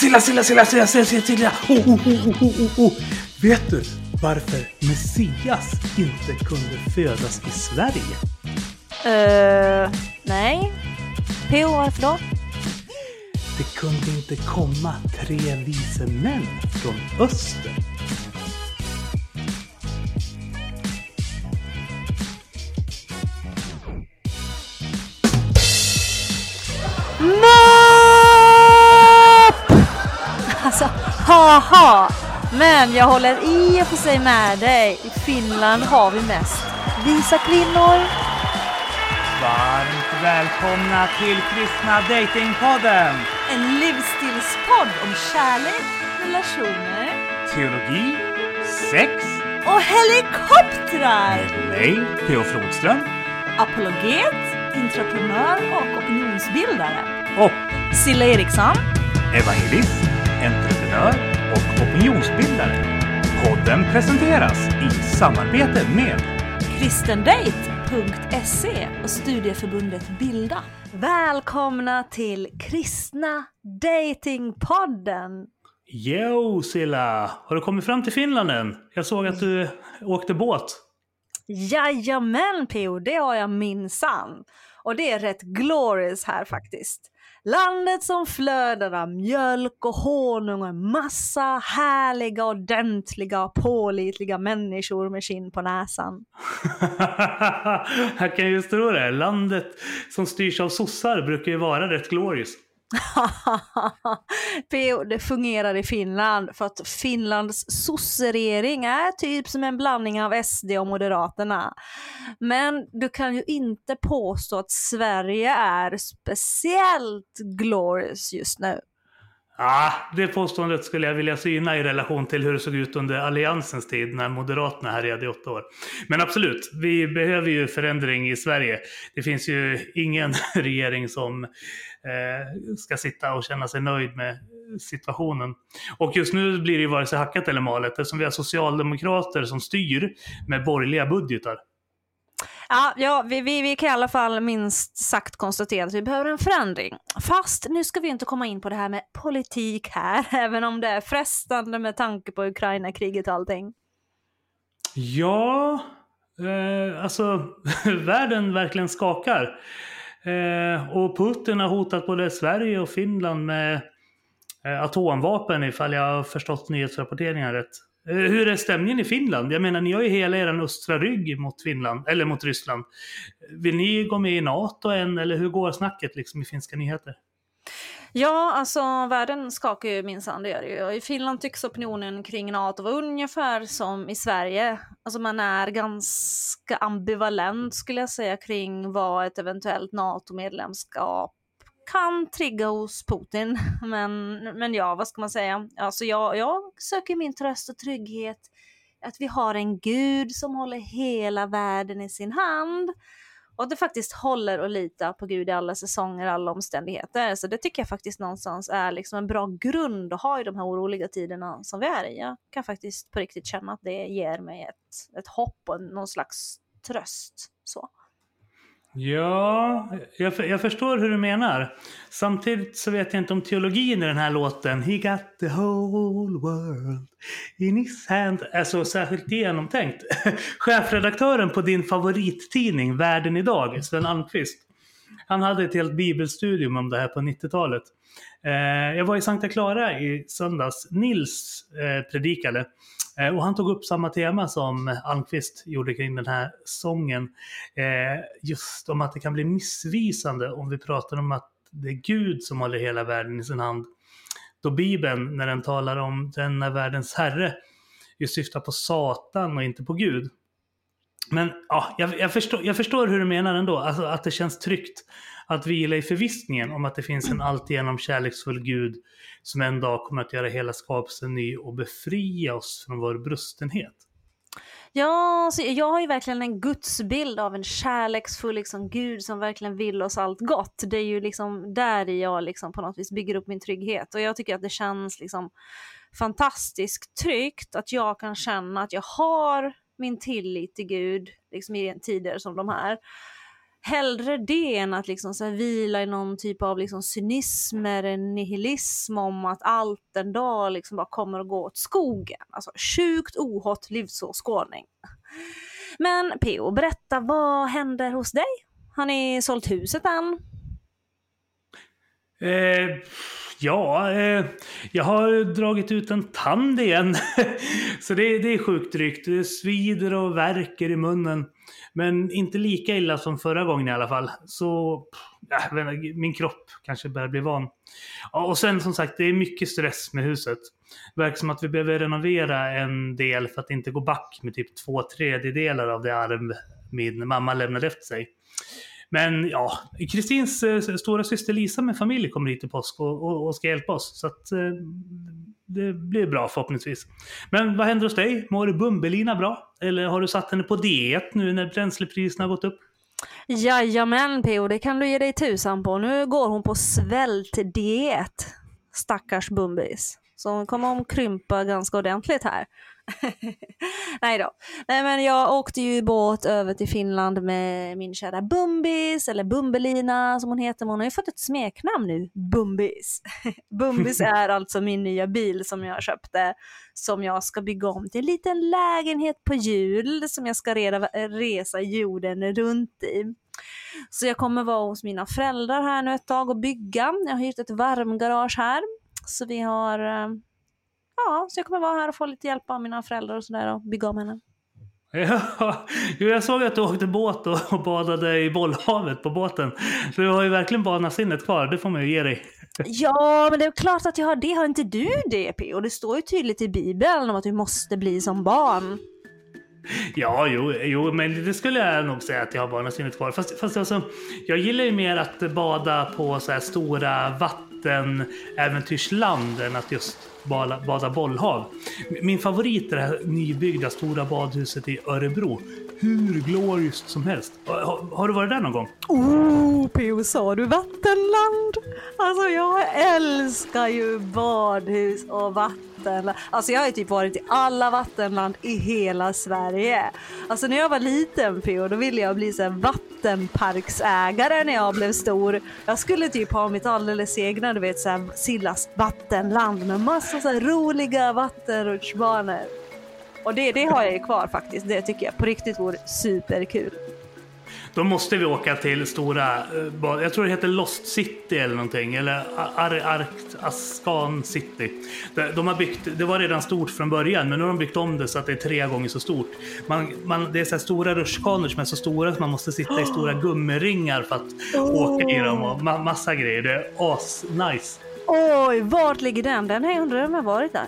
Silla, Silla, Silla, Silla, Silla, Silla, Silla. Oh, oh, oh, oh, oh, oh, oh. Vet du varför Messias inte kunde födas i Sverige? Uh, nej. PO, varför då? Det kunde inte komma tre vise män från öster. Haha! Men jag håller i och för sig med dig. I Finland har vi mest visa kvinnor. Varmt välkomna till Kristna Datingpodden! En livsstilspodd om kärlek, relationer Teologi, sex, och helikoptrar. med mig, P.O. Flodström Apologet, entreprenör och opinionsbildare. och Silla Eriksson. evangelist, entreprenör och opinionsbildare. Podden presenteras i samarbete med kristendate.se och studieförbundet Bilda. Välkomna till Kristna Datingpodden! Jo, Silla! Har du kommit fram till Finland än? Jag såg att du åkte båt. Jajamän PO, det har jag minsann. Och det är rätt glorious här faktiskt. Landet som flödar av mjölk och honung och en massa härliga, ordentliga och pålitliga människor med skinn på näsan. Här kan ju tro det. Landet som styrs av sossar brukar ju vara rätt glorious. PO, det fungerar i Finland för att Finlands sosseregering är typ som en blandning av SD och Moderaterna. Men du kan ju inte påstå att Sverige är speciellt glorious just nu. Ah, det påståendet skulle jag vilja syna i relation till hur det såg ut under Alliansens tid när Moderaterna härjade i åtta år. Men absolut, vi behöver ju förändring i Sverige. Det finns ju ingen regering som eh, ska sitta och känna sig nöjd med situationen. Och just nu blir det ju vare sig hackat eller malet eftersom vi har socialdemokrater som styr med borgerliga budgetar. Ja, ja vi, vi, vi kan i alla fall minst sagt konstatera att vi behöver en förändring. Fast nu ska vi inte komma in på det här med politik här, även om det är frestande med tanke på Ukraina-kriget och allting. Ja, eh, alltså världen verkligen skakar. Eh, och Putin har hotat både Sverige och Finland med eh, atomvapen ifall jag har förstått nyhetsrapporteringen rätt. Eh, hur är stämningen i Finland? Jag menar, ni har ju hela er östra rygg mot Finland, eller mot Ryssland. Vill ni gå med i NATO än, eller hur går snacket liksom i finska nyheter? Ja, alltså världen skakar ju minsann, det gör det ju. Och I Finland tycks opinionen kring NATO vara ungefär som i Sverige. Alltså man är ganska ambivalent skulle jag säga kring vad ett eventuellt NATO-medlemskap kan trigga hos Putin. Men, men ja, vad ska man säga? Alltså jag, jag söker min tröst och trygghet att vi har en gud som håller hela världen i sin hand. Och att det faktiskt håller att lita på Gud i alla säsonger, alla omständigheter. Så det tycker jag faktiskt någonstans är liksom en bra grund att ha i de här oroliga tiderna som vi är i. Jag kan faktiskt på riktigt känna att det ger mig ett, ett hopp och någon slags tröst. Så. Ja, jag, jag förstår hur du menar. Samtidigt så vet jag inte om teologin i den här låten He got the whole world in his hand är så särskilt genomtänkt. Chefredaktören på din favorittidning Världen idag, Sven Almqvist, han hade ett helt bibelstudium om det här på 90-talet. Eh, jag var i Santa Clara i söndags. Nils eh, predikade. Eh, och han tog upp samma tema som Almqvist gjorde kring den här sången. Just om att det kan bli missvisande om vi pratar om att det är Gud som håller hela världen i sin hand. Då Bibeln, när den talar om denna världens herre, ju syftar på Satan och inte på Gud. Men ja, jag, jag, förstår, jag förstår hur du menar ändå, alltså att det känns tryggt att vila i förvissningen om att det finns en alltigenom kärleksfull Gud som en dag kommer att göra hela skapelsen ny och befria oss från vår brustenhet. Ja, så jag har ju verkligen en gudsbild av en kärleksfull liksom, Gud som verkligen vill oss allt gott. Det är ju liksom där jag liksom på något vis bygger upp min trygghet och jag tycker att det känns liksom fantastiskt tryggt att jag kan känna att jag har min tillit till Gud liksom i tider som de här. hellre det än att liksom så här vila i någon typ av liksom cynism eller nihilism om att allt en dag liksom bara kommer att gå åt skogen. Alltså sjukt ohått livsåskådning. Men P.O. berätta, vad händer hos dig? Har ni sålt huset än? Eh, ja, eh, jag har dragit ut en tand igen. Så det, det är sjukt drygt. Det svider och värker i munnen. Men inte lika illa som förra gången i alla fall. Så äh, min kropp kanske börjar bli van. Ja, och sen som sagt, det är mycket stress med huset. Det verkar som att vi behöver renovera en del för att inte gå back med typ två tredjedelar av det arv min mamma lämnade efter sig. Men ja, Kristins eh, stora syster Lisa med familj kommer hit i påsk och, och, och ska hjälpa oss. Så att, eh, det blir bra förhoppningsvis. Men vad händer hos dig? Mår Bumbelina bra? Eller har du satt henne på diet nu när bränslepriserna har gått upp? Jajamän PO, det kan du ge dig tusan på. Nu går hon på svältdiet. Stackars Bumbis. Så hon kommer att krympa ganska ordentligt här. Nej då. Nej men jag åkte ju båt över till Finland med min kära Bumbis, eller Bumbelina som hon heter. Hon har ju fått ett smeknamn nu, Bumbis. Bumbis är alltså min nya bil som jag köpte, som jag ska bygga om till en liten lägenhet på hjul som jag ska resa jorden runt i. Så jag kommer vara hos mina föräldrar här nu ett tag och bygga. Jag har hyrt ett varmgarage här. Så vi har eh, ja, så jag kommer vara här och få lite hjälp av mina föräldrar och sådär och bygga om henne. Ja, jag såg att du åkte båt och badade i bollhavet på båten. Du har ju verkligen barnasinnet kvar, det får man ju ge dig. Ja, men det är klart att jag har det. Har inte du det, P? Och det står ju tydligt i Bibeln om att du måste bli som barn. Ja, jo, jo, men det skulle jag nog säga att jag har barnasinnet kvar. Fast, fast alltså, jag gillar ju mer att bada på så här stora vattenäventyrsland än att just bada, bada bollhav. Min favorit är det här nybyggda stora badhuset i Örebro. Hur gloriost som helst. Har, har du varit där någon gång? Oh, P.O. sa du vattenland? Alltså jag älskar ju badhus och vatten vattenland. Alltså jag har ju typ varit i alla vattenland i hela Sverige. Alltså när jag var liten Pio, då ville jag bli så här vattenparksägare när jag blev stor. Jag skulle typ ha mitt alldeles egna, du vet så här Sillas vattenland med massa så här roliga vattenrutschbanor. Och det, det har jag ju kvar faktiskt. Det tycker jag på riktigt vore superkul. Då måste vi åka till stora, eh, jag tror det heter Lost City eller någonting, eller Ar Ar Askan City. De har byggt, det var redan stort från början, men nu har de byggt om det så att det är tre gånger så stort. Man, man, det är så här stora rutschkanor som är så stora att man måste sitta i stora gummiringar för att oh. åka i dem och ma massa grejer. Det är as-nice. Oj, vart ligger den? Den jag undrar om jag varit där.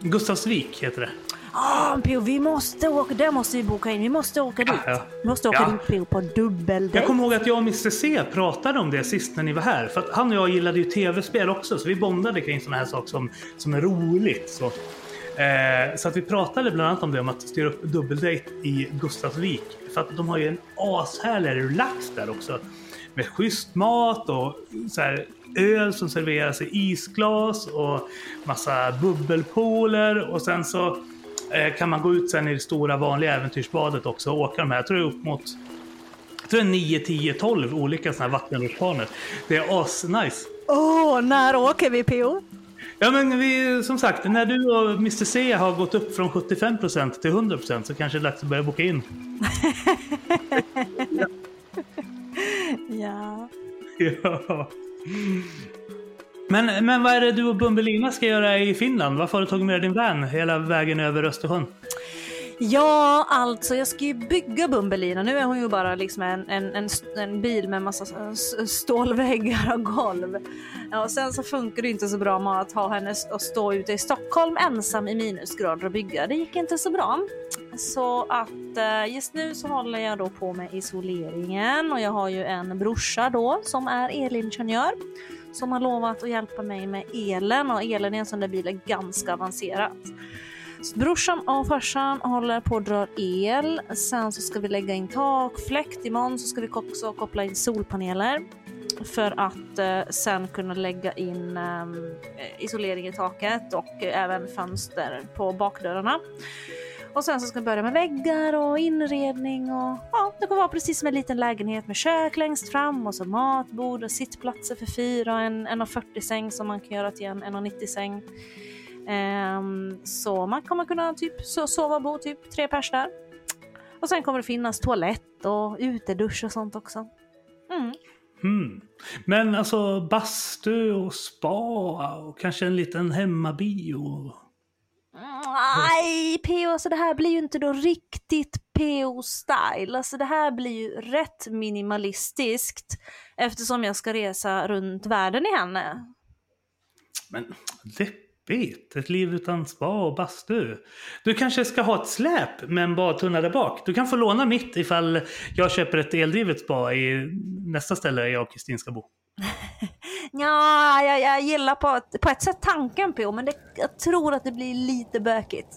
Gustavsvik heter det. Ah, Pio, vi måste åka, där måste vi boka in. Vi måste åka dit. Ja, ja. Vi måste åka ja. dit Pio på dubbeldejt. Jag kommer ihåg att jag och Mr C pratade om det sist när ni var här. För att han och jag gillade ju tv-spel också, så vi bondade kring sådana här saker som, som är roligt. Så. Eh, så att vi pratade bland annat om det, om att styra upp dubbeldejt i Gustavsvik. För att de har ju en ashärlig relax där också. Med schysst mat och så här, öl som serveras i isglas och massa bubbelpooler och sen så kan man gå ut sen i det stora vanliga äventyrsbadet också och åka de här. Jag tror det är upp mot jag tror det är 9, 10, 12 olika sådana här vattenrutschbanor. Det är asnice. Åh, oh, när åker vi PO? Ja men vi, som sagt, när du och Mr C har gått upp från 75% till 100% så kanske det är dags att börja boka in. ja. ja. Men, men vad är det du och Bumbelina ska göra i Finland? Varför har du tagit med din van hela vägen över Östersjön? Ja, alltså jag ska ju bygga Bumbelina. Nu är hon ju bara liksom en, en, en, en bil med massa stålväggar och golv. Ja, och sen så funkar det inte så bra med att ha henne och stå ute i Stockholm ensam i minusgrader och bygga. Det gick inte så bra. Så att eh, just nu så håller jag då på med isoleringen och jag har ju en brorsa då som är elingenjör som har lovat att hjälpa mig med elen och elen i en sån där bil är ganska avancerat. Så brorsan och farsan håller på att dra el. Sen så ska vi lägga in takfläkt. Imorgon så ska vi också koppla in solpaneler för att eh, sen kunna lägga in eh, isolering i taket och eh, även fönster på bakdörrarna. Och sen så ska vi börja med väggar och inredning och ja, det kommer vara precis som en liten lägenhet med kök längst fram och så matbord och sittplatser för fyra och en 1,40 säng som man kan göra till en 1,90 säng. Um, så man kommer kunna typ sova och bo typ tre pers där. Och sen kommer det finnas toalett och utedusch och sånt också. Mm. Mm. Men alltså bastu och spa och kanske en liten hemmabio? Nej, PO, alltså det här blir ju inte då riktigt PO-style. Alltså det här blir ju rätt minimalistiskt eftersom jag ska resa runt världen i henne. Men deppigt, ett liv utan spa och bastu. Du kanske ska ha ett släp med en badtunna där bak. Du kan få låna mitt ifall jag köper ett eldrivet spa i nästa ställe jag och Kristin ska bo. ja, jag, jag gillar på, på ett sätt tanken på, men det, jag tror att det blir lite bökigt.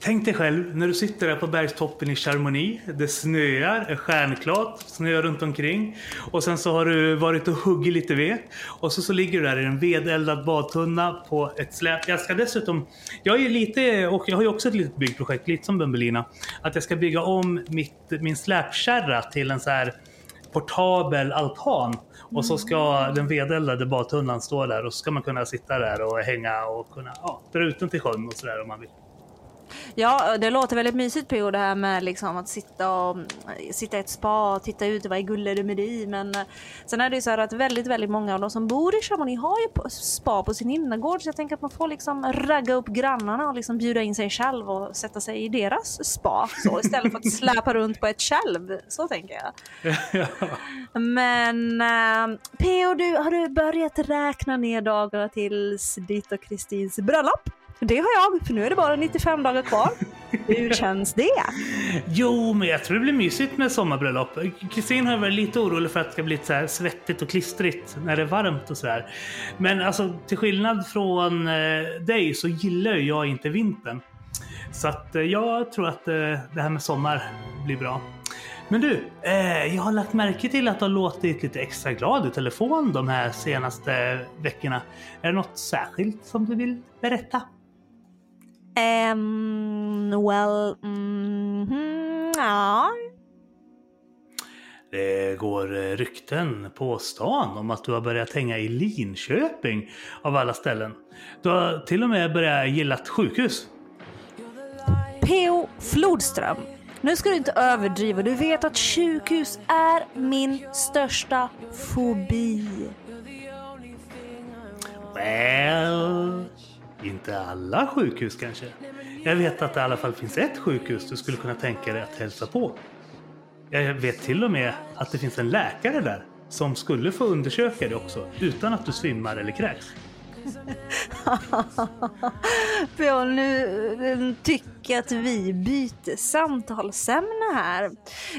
Tänk dig själv när du sitter där på bergstoppen i Charmonix. Det snöar, är stjärnklart, snöar runt omkring. Och sen så har du varit och huggit lite ved. Och så, så ligger du där i en vedeldad badtunna på ett släp. Jag ska dessutom, jag är lite, och jag har ju också ett litet byggprojekt, lite som Bumbelina. Att jag ska bygga om mitt, min släpkärra till en så här portabel altan. Och så ska den vedeldade badtunnan stå där och så ska man kunna sitta där och hänga och kunna ja, dra ut den till sjön och sådär om man vill. Ja, det låter väldigt mysigt på det här med liksom att sitta, och, sitta i ett spa och titta ut och gullig med dig. Men eh, sen är det ju så här att väldigt, väldigt många av de som bor i Chamonix har ju spa på sin innergård. Så jag tänker att man får liksom ragga upp grannarna och liksom bjuda in sig själv och sätta sig i deras spa. Så istället för att släpa runt på ett själv. Så tänker jag. Men äh, eh, P.O. Du, har du börjat räkna ner dagarna tills ditt och Kristins bröllop? Det har jag, för nu är det bara 95 dagar kvar. Hur känns det? Jo, men jag tror det blir mysigt med sommarbröllop. Kristin har varit lite orolig för att det ska bli så här svettigt och klistrigt när det är varmt och sådär. Men alltså, till skillnad från eh, dig så gillar ju jag inte vintern. Så att eh, jag tror att eh, det här med sommar blir bra. Men du, eh, jag har lagt märke till att du har låtit lite extra glad i telefon de här senaste veckorna. Är det något särskilt som du vill berätta? Um, well, mm ja. Det går rykten på stan om att du har börjat hänga i Linköping av alla ställen. Du har till och med börjat gilla ett sjukhus. P.O. Flodström. Nu ska du inte överdriva. Du vet att sjukhus är min största fobi. Well, inte alla sjukhus kanske. Jag vet att det i alla fall finns ett sjukhus du skulle kunna tänka dig att hälsa på. Jag vet till och med att det finns en läkare där som skulle få undersöka dig också utan att du svimmar eller kräks. Björn, nu tycker jag att vi byter samtalsämne här.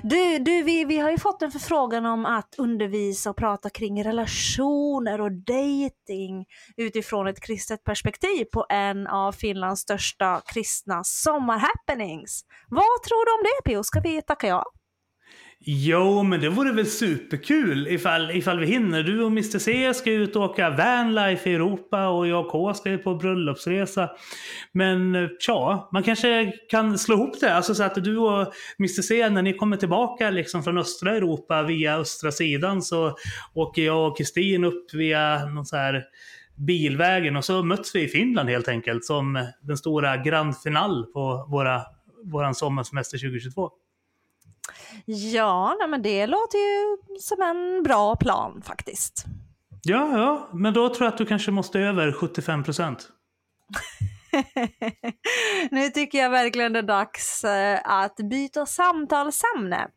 Du, du vi, vi har ju fått en förfrågan om att undervisa och prata kring relationer och dating utifrån ett kristet perspektiv på en av Finlands största kristna sommarhappenings. Vad tror du om det Pio? Ska vi tacka ja? Jo, men det vore väl superkul ifall, ifall vi hinner. Du och Mr C ska ut och åka vanlife i Europa och jag och K ska på bröllopsresa. Men eh, tja, man kanske kan slå ihop det. Alltså så att du och Mr C, när ni kommer tillbaka liksom från östra Europa via östra sidan så åker jag och Kristin upp via någon så här bilvägen och så möts vi i Finland helt enkelt som den stora grand final på våra, våran sommarsemester 2022. Ja, nej, men det låter ju som en bra plan faktiskt. Ja, ja, men då tror jag att du kanske måste över 75 procent. nu tycker jag verkligen det är dags eh, att byta samtalsämne.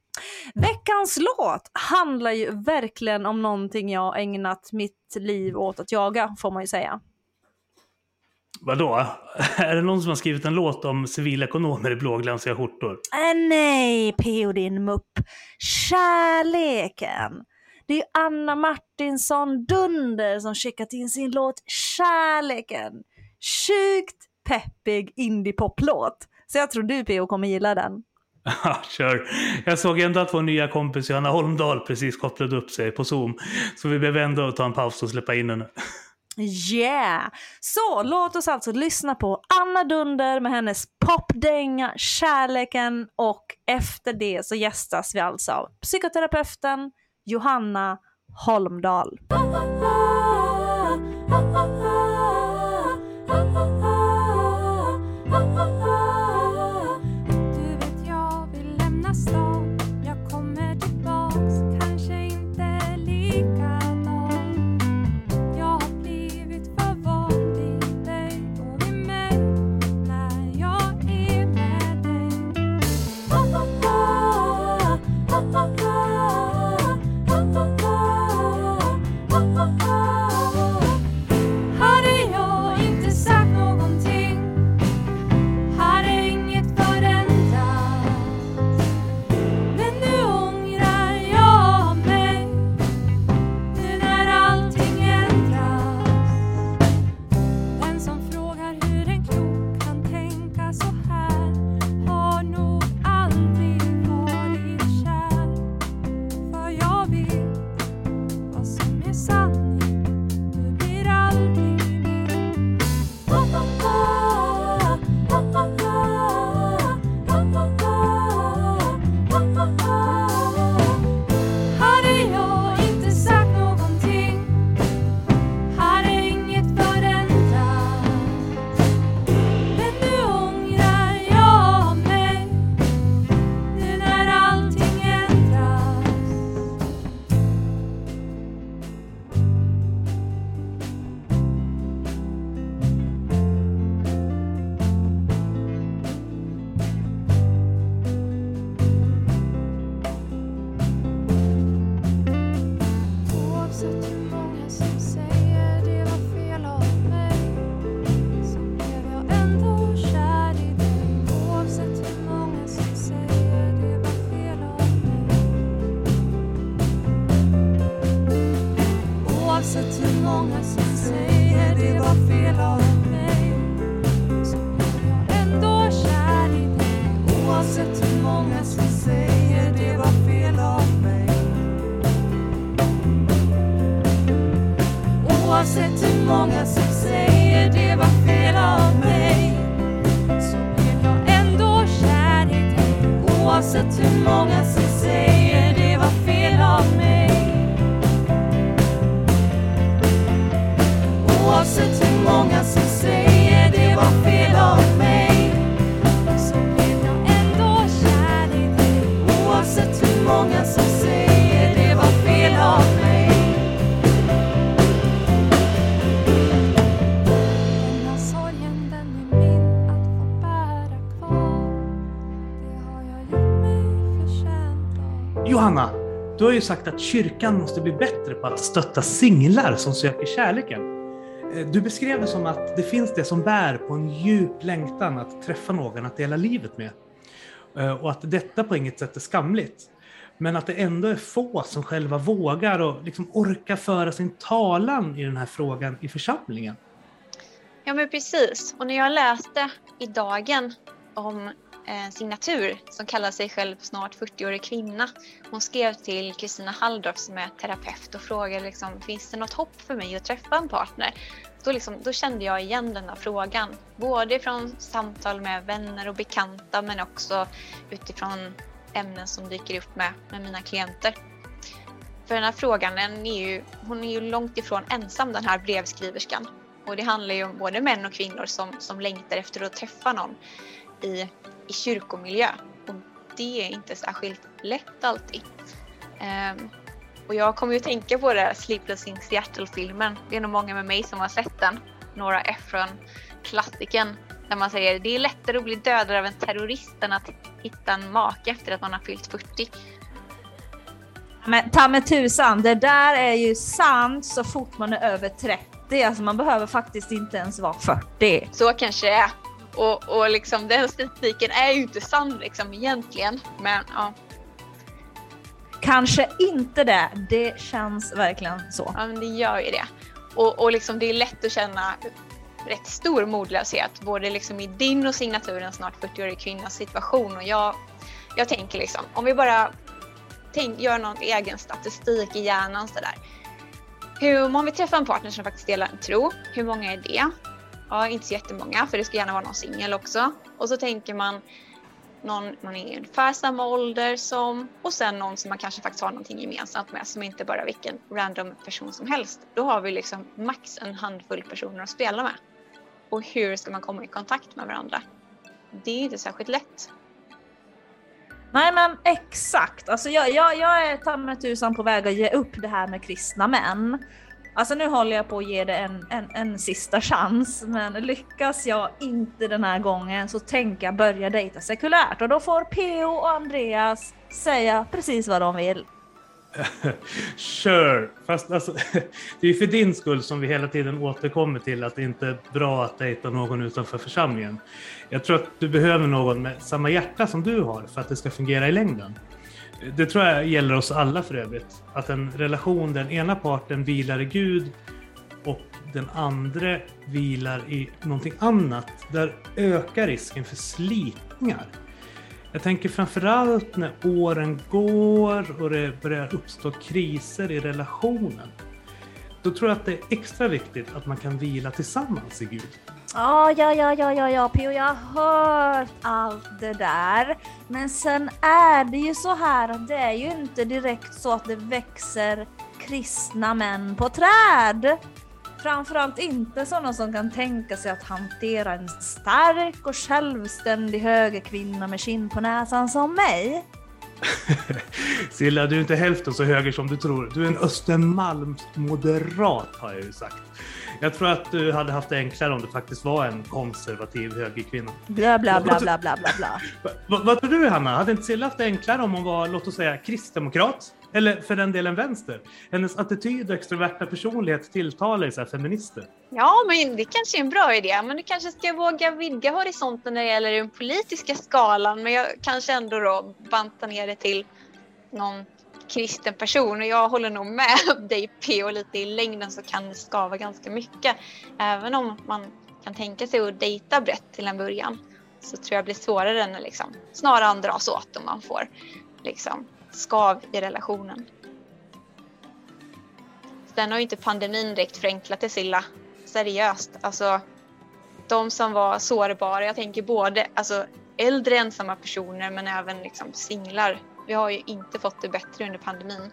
Veckans låt handlar ju verkligen om någonting jag ägnat mitt liv åt att jaga, får man ju säga. Vadå? Är det någon som har skrivit en låt om civilekonomer i blåglansiga skjortor? Äh, nej, P.O. din mupp. Kärleken. Det är Anna Martinsson Dunder som skickat in sin låt Kärleken. Sjukt peppig indie-poplåt. Så jag tror du P.O. kommer gilla den. Ja, kör. Jag såg ändå att vår nya kompis Johanna Holmdahl precis kopplade upp sig på Zoom. Så vi behöver ändå ta en paus och släppa in henne. Yeah! Så låt oss alltså lyssna på Anna Dunder med hennes popdänga Kärleken och efter det så gästas vi alltså av psykoterapeuten Johanna Holmdahl. Du har ju sagt att kyrkan måste bli bättre på att stötta singlar som söker kärleken. Eh, du beskrev det som att det finns det som bär på en djup längtan att träffa någon att dela livet med. Eh, och att detta på inget sätt är skamligt. Men att det ändå är få som själva vågar och liksom orkar föra sin talan i den här frågan i församlingen. Ja men precis. Och när jag läste i Dagen om Eh, en signatur som kallar sig själv snart 40-årig kvinna. Hon skrev till Kristina Halldorf som är terapeut och frågade liksom, finns det något hopp för mig att träffa en partner? Då, liksom, då kände jag igen den här frågan. Både från samtal med vänner och bekanta men också utifrån ämnen som dyker upp med, med mina klienter. För den här frågan, den är ju, hon är ju långt ifrån ensam den här brevskriverskan. Och det handlar ju om både män och kvinnor som, som längtar efter att träffa någon i, i kyrkomiljö. Och det är inte särskilt lätt alltid. Ehm, och jag kommer ju tänka på det Sleepless in Seattle-filmen. Det är nog många med mig som har sett den. Nora Ephron-klassikern. Där man säger det är lättare att bli dödad av en terrorist än att hitta en make efter att man har fyllt 40. Men ta med tusan, det där är ju sant så fort man är över 30. Alltså man behöver faktiskt inte ens vara 40. Så kanske det är. Och, och liksom den statistiken är ju inte sann liksom egentligen. Men ja, Kanske inte det. Det känns verkligen så. ja men det gör ju det. Och, och liksom det är lätt att känna rätt stor modlöshet. Både liksom i din och signaturens snart 40-årig kvinnas situation. Och jag, jag tänker liksom, om vi bara tänk, gör någon egen statistik i hjärnan sådär. Hur, om vi träffar en partner som faktiskt delar en tro, hur många är det? Ja, inte så jättemånga, för det ska gärna vara någon singel också. Och så tänker man någon man är i ungefär samma ålder som och sen någon som man kanske faktiskt har någonting gemensamt med som inte bara vilken random person som helst. Då har vi liksom max en handfull personer att spela med. Och hur ska man komma i kontakt med varandra? Det är inte särskilt lätt. Nej men exakt, alltså jag, jag, jag är ta mig tusan på väg att ge upp det här med kristna män. Alltså nu håller jag på att ge det en, en, en sista chans, men lyckas jag inte den här gången så tänker jag börja dejta sekulärt och då får P.O. och Andreas säga precis vad de vill. Sure, fast alltså, det är ju för din skull som vi hela tiden återkommer till att det inte är bra att dejta någon utanför församlingen. Jag tror att du behöver någon med samma hjärta som du har för att det ska fungera i längden. Det tror jag gäller oss alla för övrigt. Att en relation där den ena parten vilar i Gud och den andra vilar i någonting annat, där ökar risken för slitningar. Jag tänker framförallt när åren går och det börjar uppstå kriser i relationen. Då tror jag att det är extra viktigt att man kan vila tillsammans i Gud. Ja, ja, ja, ja, ja, ja, P.O. jag har hört allt det där. Men sen är det ju så här att det är ju inte direkt så att det växer kristna män på träd. Framförallt inte sådana som kan tänka sig att hantera en stark och självständig högerkvinna med kinn på näsan som mig. Silla, du är inte hälften så höger som du tror. Du är en Östermalmsmoderat har jag ju sagt. Jag tror att du hade haft det enklare om du faktiskt var en konservativ högerkvinna. Bla, bla, bla, bla, bla, bla, bla. Vad, vad tror du Hanna? Hade inte Silla haft det enklare om hon var, låt oss säga, kristdemokrat? Eller för den delen vänster? Hennes attityd och extroverta personlighet tilltalar ju så feminister. Ja, men det kanske är en bra idé. Men du kanske ska våga vidga horisonten när det gäller den politiska skalan. Men jag kanske ändå då bantar ner det till någon kristen person. Och jag håller nog med dig P och lite i längden så kan det skava ganska mycket. Även om man kan tänka sig att dejta brett till en början så tror jag det blir svårare när liksom snaran dras åt om man får liksom skav i relationen. Sen har ju inte pandemin direkt förenklat det Silla. Seriöst. Alltså, de som var sårbara, jag tänker både alltså, äldre ensamma personer men även liksom singlar. Vi har ju inte fått det bättre under pandemin.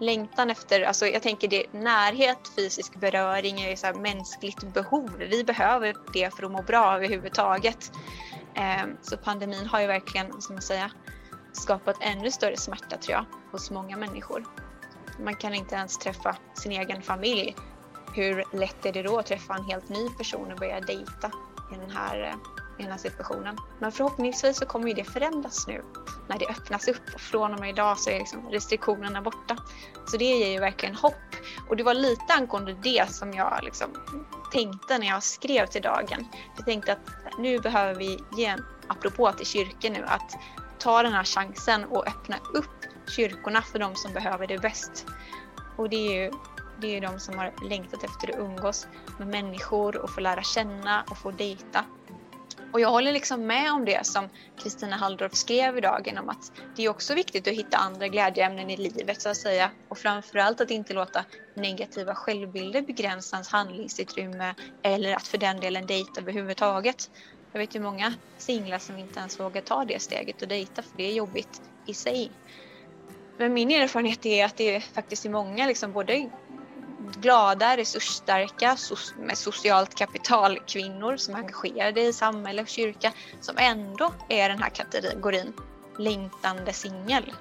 Längtan efter, alltså jag tänker det, närhet, fysisk beröring är ju så här mänskligt behov. Vi behöver det för att må bra överhuvudtaget. Eh, så pandemin har ju verkligen, vad ska man säga, skapat ännu större smärta tror jag hos många människor. Man kan inte ens träffa sin egen familj. Hur lätt är det då att träffa en helt ny person och börja dejta i den här, eh, i den här situationen? Men förhoppningsvis så kommer ju det förändras nu när det öppnas upp och från och med idag så är liksom restriktionerna borta. Så det ger ju verkligen hopp. Och det var lite angående det som jag liksom tänkte när jag skrev till dagen. Jag tänkte att nu behöver vi ge en apropå till kyrkan nu att ta den här chansen och öppna upp kyrkorna för de som behöver det bäst. Och det är ju det är de som har längtat efter att umgås med människor och få lära känna och få dejta. Och jag håller liksom med om det som Kristina Halldorf skrev i dagen om att det är också viktigt att hitta andra glädjeämnen i livet så att säga. Och framförallt att inte låta negativa självbilder begränsa ens handlingsutrymme eller att för den delen dejta överhuvudtaget. Jag vet ju många singlar som inte ens vågar ta det steget och dejta för det är jobbigt i sig. Men min erfarenhet är att det är faktiskt är många, liksom både glada, resursstarka, med socialt kapital kvinnor som är engagerade i samhälle och kyrka som ändå är den här kategorin längtande singel.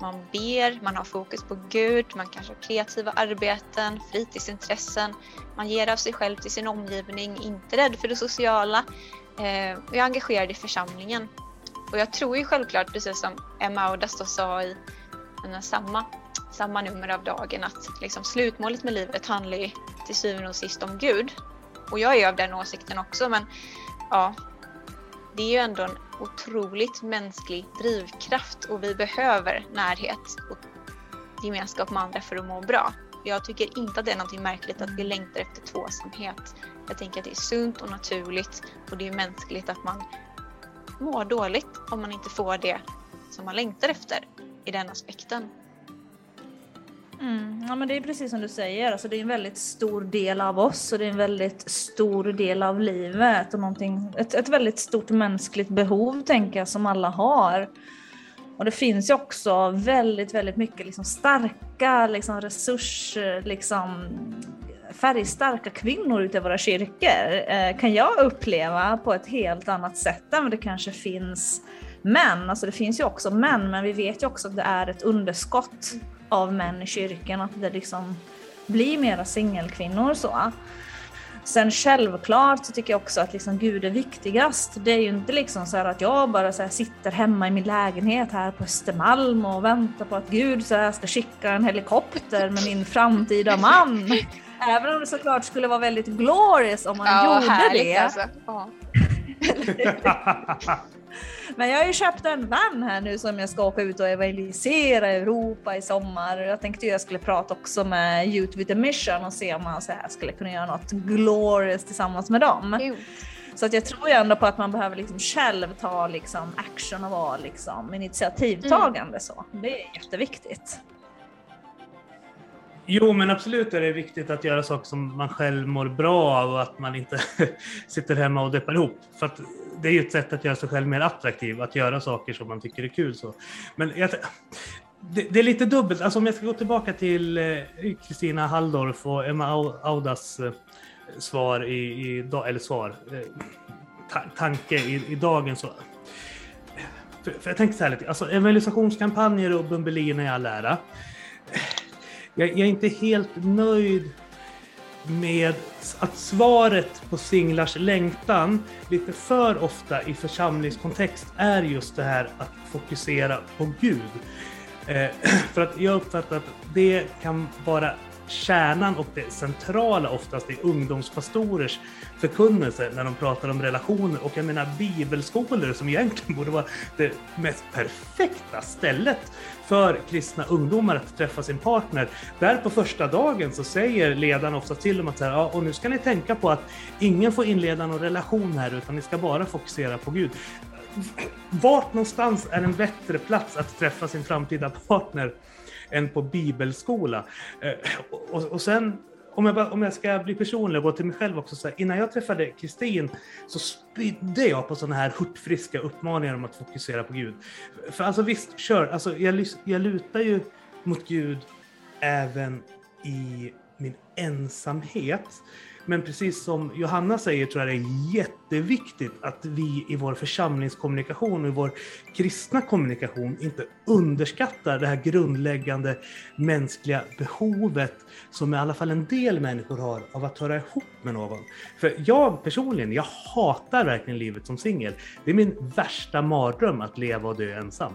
Man ber, man har fokus på Gud, man kanske har kreativa arbeten, fritidsintressen, man ger av sig själv till sin omgivning, inte rädd för det sociala, eh, och är engagerad i församlingen. Och jag tror ju självklart, precis som Emma Audas sa i samma, samma nummer av dagen, att liksom slutmålet med livet handlar ju till syvende och sist om Gud. Och jag är av den åsikten också, men ja, det är ju ändå en otroligt mänsklig drivkraft och vi behöver närhet och gemenskap med andra för att må bra. Jag tycker inte att det är något märkligt att vi längtar efter tvåsamhet. Jag tänker att det är sunt och naturligt och det är mänskligt att man mår dåligt om man inte får det som man längtar efter i den aspekten. Mm. Ja, men det är precis som du säger, alltså, det är en väldigt stor del av oss och det är en väldigt stor del av livet och någonting, ett, ett väldigt stort mänskligt behov tänker jag som alla har. Och det finns ju också väldigt, väldigt mycket liksom starka liksom resurser, liksom färgstarka kvinnor ute i våra kyrkor eh, kan jag uppleva på ett helt annat sätt än vad det kanske finns män. Alltså det finns ju också män, men vi vet ju också att det är ett underskott av män i kyrkan, att det liksom blir mera singelkvinnor så. Sen självklart så tycker jag också att liksom Gud är viktigast. Det är ju inte liksom så att jag bara så sitter hemma i min lägenhet här på Östermalm och väntar på att Gud så ska skicka en helikopter med min framtida man. Även om det såklart skulle vara väldigt glorious om man Ja, gjorde härligt det. alltså. Ja. Men jag har ju köpt en van här nu som jag ska åka ut och evangelisera Europa i sommar. Jag tänkte ju jag skulle prata också med Youth with a Mission och se om man så här skulle kunna göra något glorious tillsammans med dem. Kul. Så att jag tror ju ändå på att man behöver liksom själv ta liksom action och vara liksom initiativtagande så. Det är jätteviktigt. Jo, men absolut är det viktigt att göra saker som man själv mår bra av och att man inte sitter hemma och deppar ihop. För att det är ju ett sätt att göra sig själv mer attraktiv, att göra saker som man tycker är kul. Så. Men jag, det, det är lite dubbelt. Alltså om jag ska gå tillbaka till eh, Kristina Halldorf och Emma Audas eh, svar i, i eller svar, eh, ta, tanke i, i dagen så. För, för jag tänker så här lite, alltså evangelisationskampanjer och Bumbeliner i all ära. Jag, jag är inte helt nöjd med att svaret på singlars längtan lite för ofta i församlingskontext är just det här att fokusera på Gud. Eh, för att jag uppfattar att det kan vara kärnan och det centrala oftast i ungdomspastorers förkunnelse när de pratar om relationer. Och jag menar bibelskolor som egentligen borde vara det mest perfekta stället för kristna ungdomar att träffa sin partner. Där på första dagen så säger ledaren ofta till dem att så här, ja, och nu ska ni tänka på att ingen får inleda någon relation här utan ni ska bara fokusera på Gud. Vart någonstans är en bättre plats att träffa sin framtida partner än på bibelskola? Eh, och, och sen om jag, bara, om jag ska bli personlig och gå till mig själv också, så här, innan jag träffade Kristin så spydde jag på sådana här hurtfriska uppmaningar om att fokusera på Gud. För alltså visst, kör, alltså, jag, jag lutar ju mot Gud även i min ensamhet. Men precis som Johanna säger tror jag det är jätteviktigt att vi i vår församlingskommunikation och i vår kristna kommunikation inte underskattar det här grundläggande mänskliga behovet som i alla fall en del människor har av att höra ihop med någon. För jag personligen, jag hatar verkligen livet som singel. Det är min värsta mardröm att leva och dö ensam.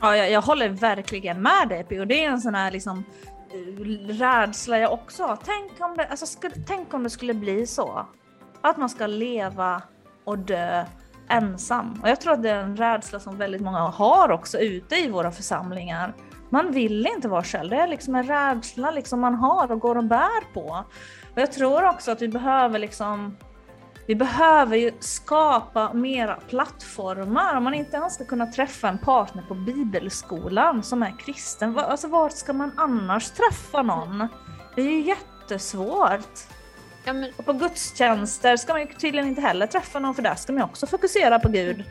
Ja, jag, jag håller verkligen med dig och Det är en sån här liksom rädsla jag också har. Tänk om det, alltså, skulle, tänk om det skulle bli så. Att man ska leva och dö ensam. Och jag tror att det är en rädsla som väldigt många har också ute i våra församlingar. Man vill inte vara själv. Det är liksom en rädsla liksom man har och går och bär på. Och jag tror också att vi behöver liksom vi behöver ju skapa mera plattformar. Om man inte ens ska kunna träffa en partner på bibelskolan som är kristen, alltså vart ska man annars träffa någon? Det är ju jättesvårt. Ja, men, Och på gudstjänster ska man ju tydligen inte heller träffa någon för där ska man ju också fokusera på Gud.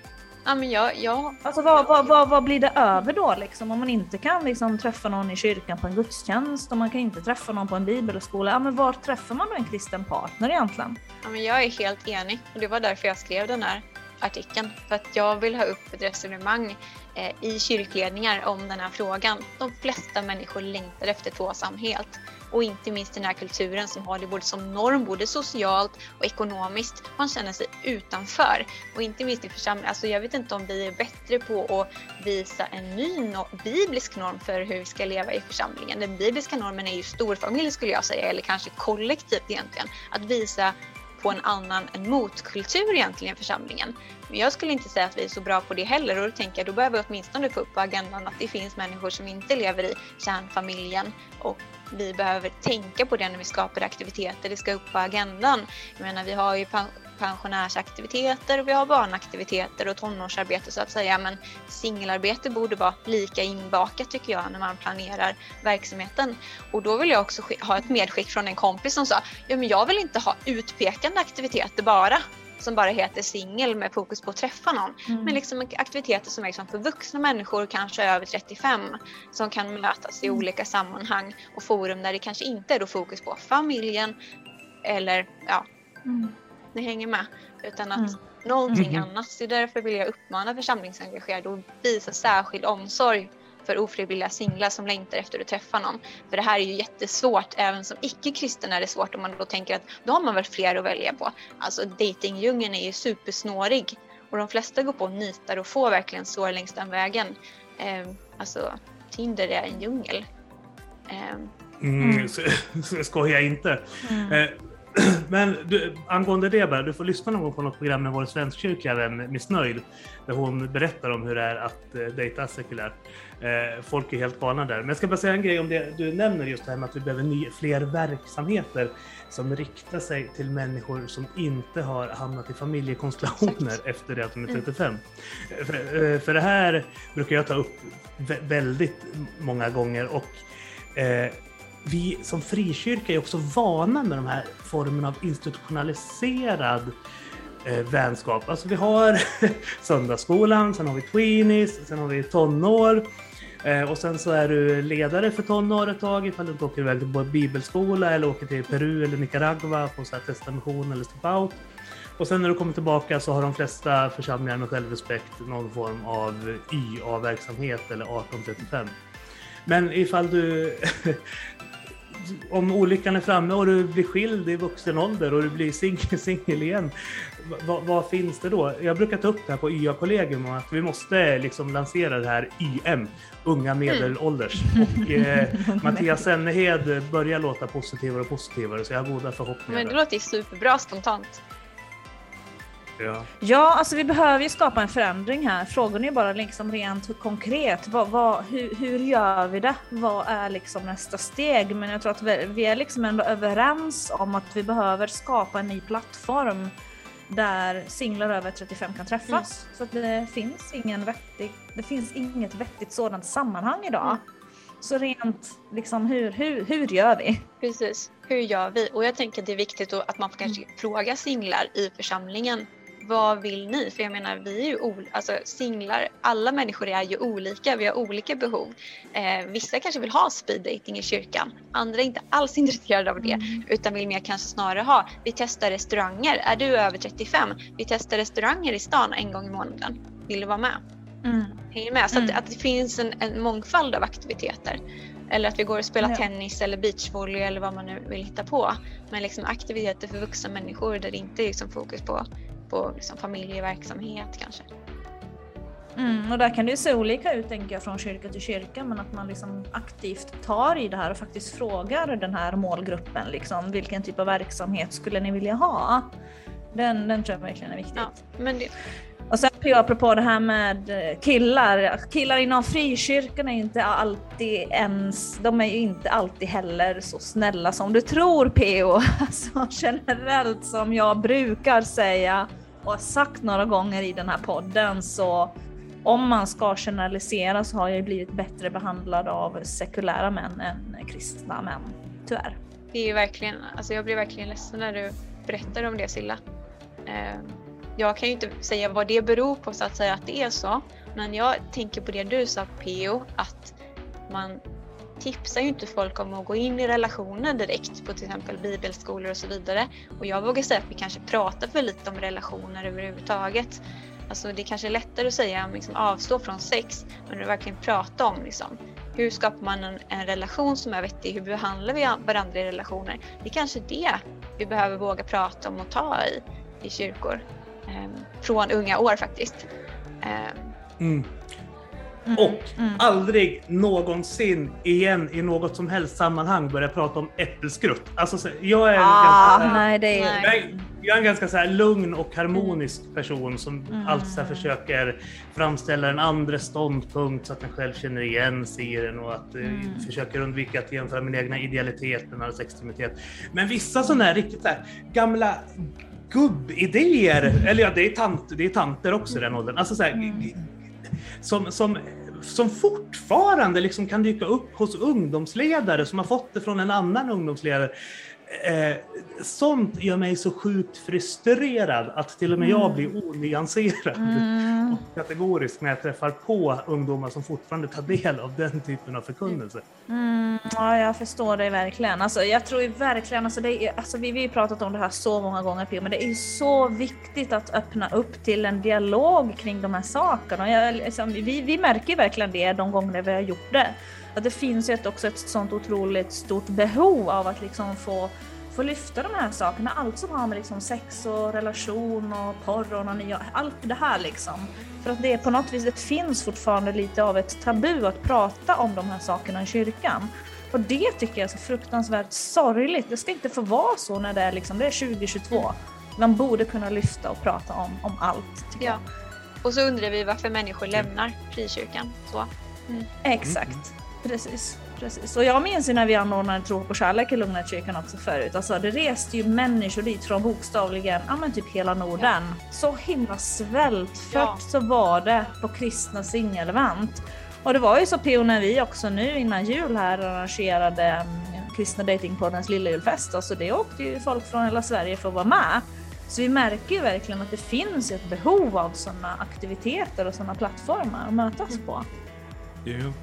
Ja, men jag, jag, Alltså vad, vad, vad, vad blir det över då liksom? Om man inte kan liksom träffa någon i kyrkan på en gudstjänst och man kan inte träffa någon på en bibelskola. Ja men var träffar man då en kristen partner egentligen? ja, men jag är helt enig och det var därför jag skrev den här artikeln. För att jag vill ha upp ett resonemang eh, i kyrkledningar om den här frågan. De flesta människor längtar efter tvåsamhet. Och inte minst den här kulturen som har det både som norm, både socialt och ekonomiskt. Man känner sig utanför. Och inte minst i församlingen. Alltså jag vet inte om vi är bättre på att visa en ny no- biblisk norm för hur vi ska leva i församlingen. Den bibliska normen är ju storfamilj skulle jag säga, eller kanske kollektivt egentligen. Att visa på en annan, en motkultur egentligen i församlingen. Men jag skulle inte säga att vi är så bra på det heller och då tänker jag då behöver vi åtminstone få upp på agendan att det finns människor som inte lever i kärnfamiljen och vi behöver tänka på det när vi skapar aktiviteter. Det ska upp på agendan. Jag menar, vi har ju pensionärsaktiviteter och vi har barnaktiviteter och tonårsarbete så att säga. Men singelarbete borde vara lika inbakat tycker jag när man planerar verksamheten. Och då vill jag också ha ett medskick från en kompis som sa ja men jag vill inte ha utpekande aktiviteter bara som bara heter singel med fokus på att träffa någon. Mm. Men liksom aktiviteter som är liksom för vuxna människor, kanske över 35, som kan mötas i Mm. olika sammanhang och forum där det kanske inte är då fokus på familjen eller ja, Mm. ni hänger med. Utan att Mm. någonting Mhm. annat. Så därför vill jag uppmana församlingsengagerade att visa särskild omsorg för ofrivilliga singlar som längtar efter att träffa någon. För det här är ju jättesvårt, även som icke-kristen är det svårt om man då tänker att då har man väl fler att välja på. Alltså datingdjungeln är ju supersnårig och de flesta går på och nitar och får verkligen sår längs den vägen. Eh, alltså Tinder är en djungel. Eh, Mm, Mm. skojar inte. Mm. Men du, angående det bara, du får lyssna någon gång på något program med vår svenskkyrkliga vän Miss Nöjd. Där hon berättar om hur det är att eh, dejta sekulärt. Eh, folk är helt galna där. Men jag ska bara säga en grej om det du nämner just det här med att vi behöver ny, fler verksamheter som riktar sig till människor som inte har hamnat i familjekonstellationer efter det att de är Mm. 35. Eh, För, eh, för det här brukar jag ta upp vä- väldigt många gånger och eh, vi som frikyrka är också vana med de här formerna av institutionaliserad eh, vänskap. Alltså vi har söndagsskolan, sen har vi tweenies, sen har vi tonår. Eh, och sen så är du ledare för tonår ett tag ifall du inte åker iväg till bibelskola eller åker till Peru eller Nicaragua på så här testamission eller step out. Och sen när du kommer tillbaka så har de flesta församlingar med självrespekt någon form av YA-verksamhet eller 1835. Men ifall du om olyckan är framme och du blir skild i vuxen ålder och du blir singel, singel igen, vad, vad finns det då? Jag brukar ta upp det här på YA-kollegium att vi måste liksom lansera det här YM, unga medelålders. Och eh, Mattias Sennehed börjar låta positivare och positivare så jag har goda förhoppningar. men det låter ju superbra spontant. Ja. Ja, alltså vi behöver ju skapa en förändring här. Frågan är ju bara liksom rent konkret. Vad, vad, hur, hur gör vi det? Vad är liksom nästa steg? Men jag tror att vi, vi är liksom ändå överens om att vi behöver skapa en ny plattform där singlar över 35 kan träffas. Så att det finns ingen vettig, det finns inget vettigt sådant sammanhang idag. Mm. Så rent liksom hur, hur, hur gör vi? Precis. Hur gör vi? Och jag tänker att det är viktigt att man får kanske fråga singlar i församlingen. Vad vill ni? För jag menar, vi är ju ol- alltså singlar, alla människor är ju olika, vi har olika behov. Eh, vissa kanske vill ha speed dating i kyrkan, andra är inte alls intresserade av det utan vill mer kanske snarare ha, vi testar restauranger, är du över 35? Vi testar restauranger i stan en gång i månaden, vill du vara med? Mm. Hänger med? Så Mm. att, att det finns en, en mångfald av aktiviteter. Eller att vi går och spelar Ja. tennis eller beachvolley eller vad man nu vill hitta på. Men liksom aktiviteter för vuxna människor där det inte är liksom fokus på, på liksom familjeverksamhet kanske. Mm, och där kan det ju se olika ut tänker jag från kyrka till kyrka men att man liksom aktivt tar i det här och faktiskt frågar den här målgruppen liksom vilken typ av verksamhet skulle ni vilja ha? Den, den tror jag verkligen är viktigt. Ja, men det, och sen apropå det här med eh, killar. Killar inom frikyrkan är ju inte alltid ens, de är ju inte alltid heller så snälla som du tror PO. Alltså generellt som jag brukar säga och har sagt några gånger i den här podden så om man ska generalisera så har jag ju blivit bättre behandlad av sekulära män än kristna män. Tyvärr. det är ju verkligen, alltså jag blir verkligen ledsen när du berättar om det Silla. Eh, jag kan ju inte säga vad det beror på så att säga att det är så. Men jag tänker på det du sa Peo. att man tipsar ju inte folk om att gå in i relationer direkt på till exempel bibelskolor och så vidare. Och jag vågar säga att vi kanske pratar för lite om relationer överhuvudtaget. Alltså det kanske är lättare att säga liksom, avstå från sex, men att verkligen prata om liksom, hur skapar man en, en relation som är vettig? Hur behandlar vi varandra i relationer? Det är kanske det vi behöver våga prata om och ta i i kyrkor. Ehm, från unga år faktiskt. Ehm, Mm. Mm, Och mm. aldrig någonsin igen i något som helst sammanhang börja prata om äppelskrutt. Alltså, så- jag är en Ah, ganska... nej, det är... Nej. Jag är, en ganska så här lugn och harmonisk person som Mm. alltid så här försöker framställa en andra ståndpunkt så att den själv känner igen sig i den och att eh, Mm. försöker undvika att jämföra min egna idealitet med någons extremitet. Men vissa sådana här riktigt så här gamla gubbidéer. Eller ja, det är, tant, det är tanter också i den åldern. Alltså så här, som, som, som fortfarande liksom kan dyka upp hos ungdomsledare som har fått det från en annan ungdomsledare. Eh, sånt gör mig så sjukt frustrerad att till och med jag blir onyanserad och kategorisk när jag träffar på ungdomar som fortfarande tar del av den typen av förkunnelse. Mm, ja, jag förstår dig verkligen. Alltså, jag tror verkligen, alltså, det är, alltså, vi, vi har pratat om det här så många gånger Pio, men det är ju så viktigt att öppna upp till en dialog kring de här sakerna. Jag, liksom, vi, vi märker verkligen det de gånger vi har gjort det. Att det finns ju ett, också ett sånt otroligt stort behov av att liksom få få lyfta de här sakerna, allt som har med liksom sex och relation och porr och onani, allt det här liksom. För att det är på något vis, det finns fortfarande lite av ett tabu att prata om de här sakerna i kyrkan. Och det tycker jag är så fruktansvärt sorgligt. Det ska inte få vara så när det är, liksom, det är 2022. Man borde kunna lyfta och prata om, om allt. Tycker Ja. jag. Och så undrar vi varför människor lämnar frikyrkan. Så. Exakt, precis. Precis. Och jag minns ju när vi anordnade Tro på kärlek i Lugnetkyrkan också förut. Alltså det reste ju människor dit från bokstavligen, ja men typ hela Norden. Så himla svältfött Ja. så var det på kristna singelevent. Och det var ju så P.O. när vi också nu innan jul här arrangerade mm, kristna datingpoddens lilla julfest. Alltså det åkte ju folk från hela Sverige för att vara med. Så vi märker ju verkligen att det finns ett behov av sådana aktiviteter och sådana plattformar att mötas på. Jo.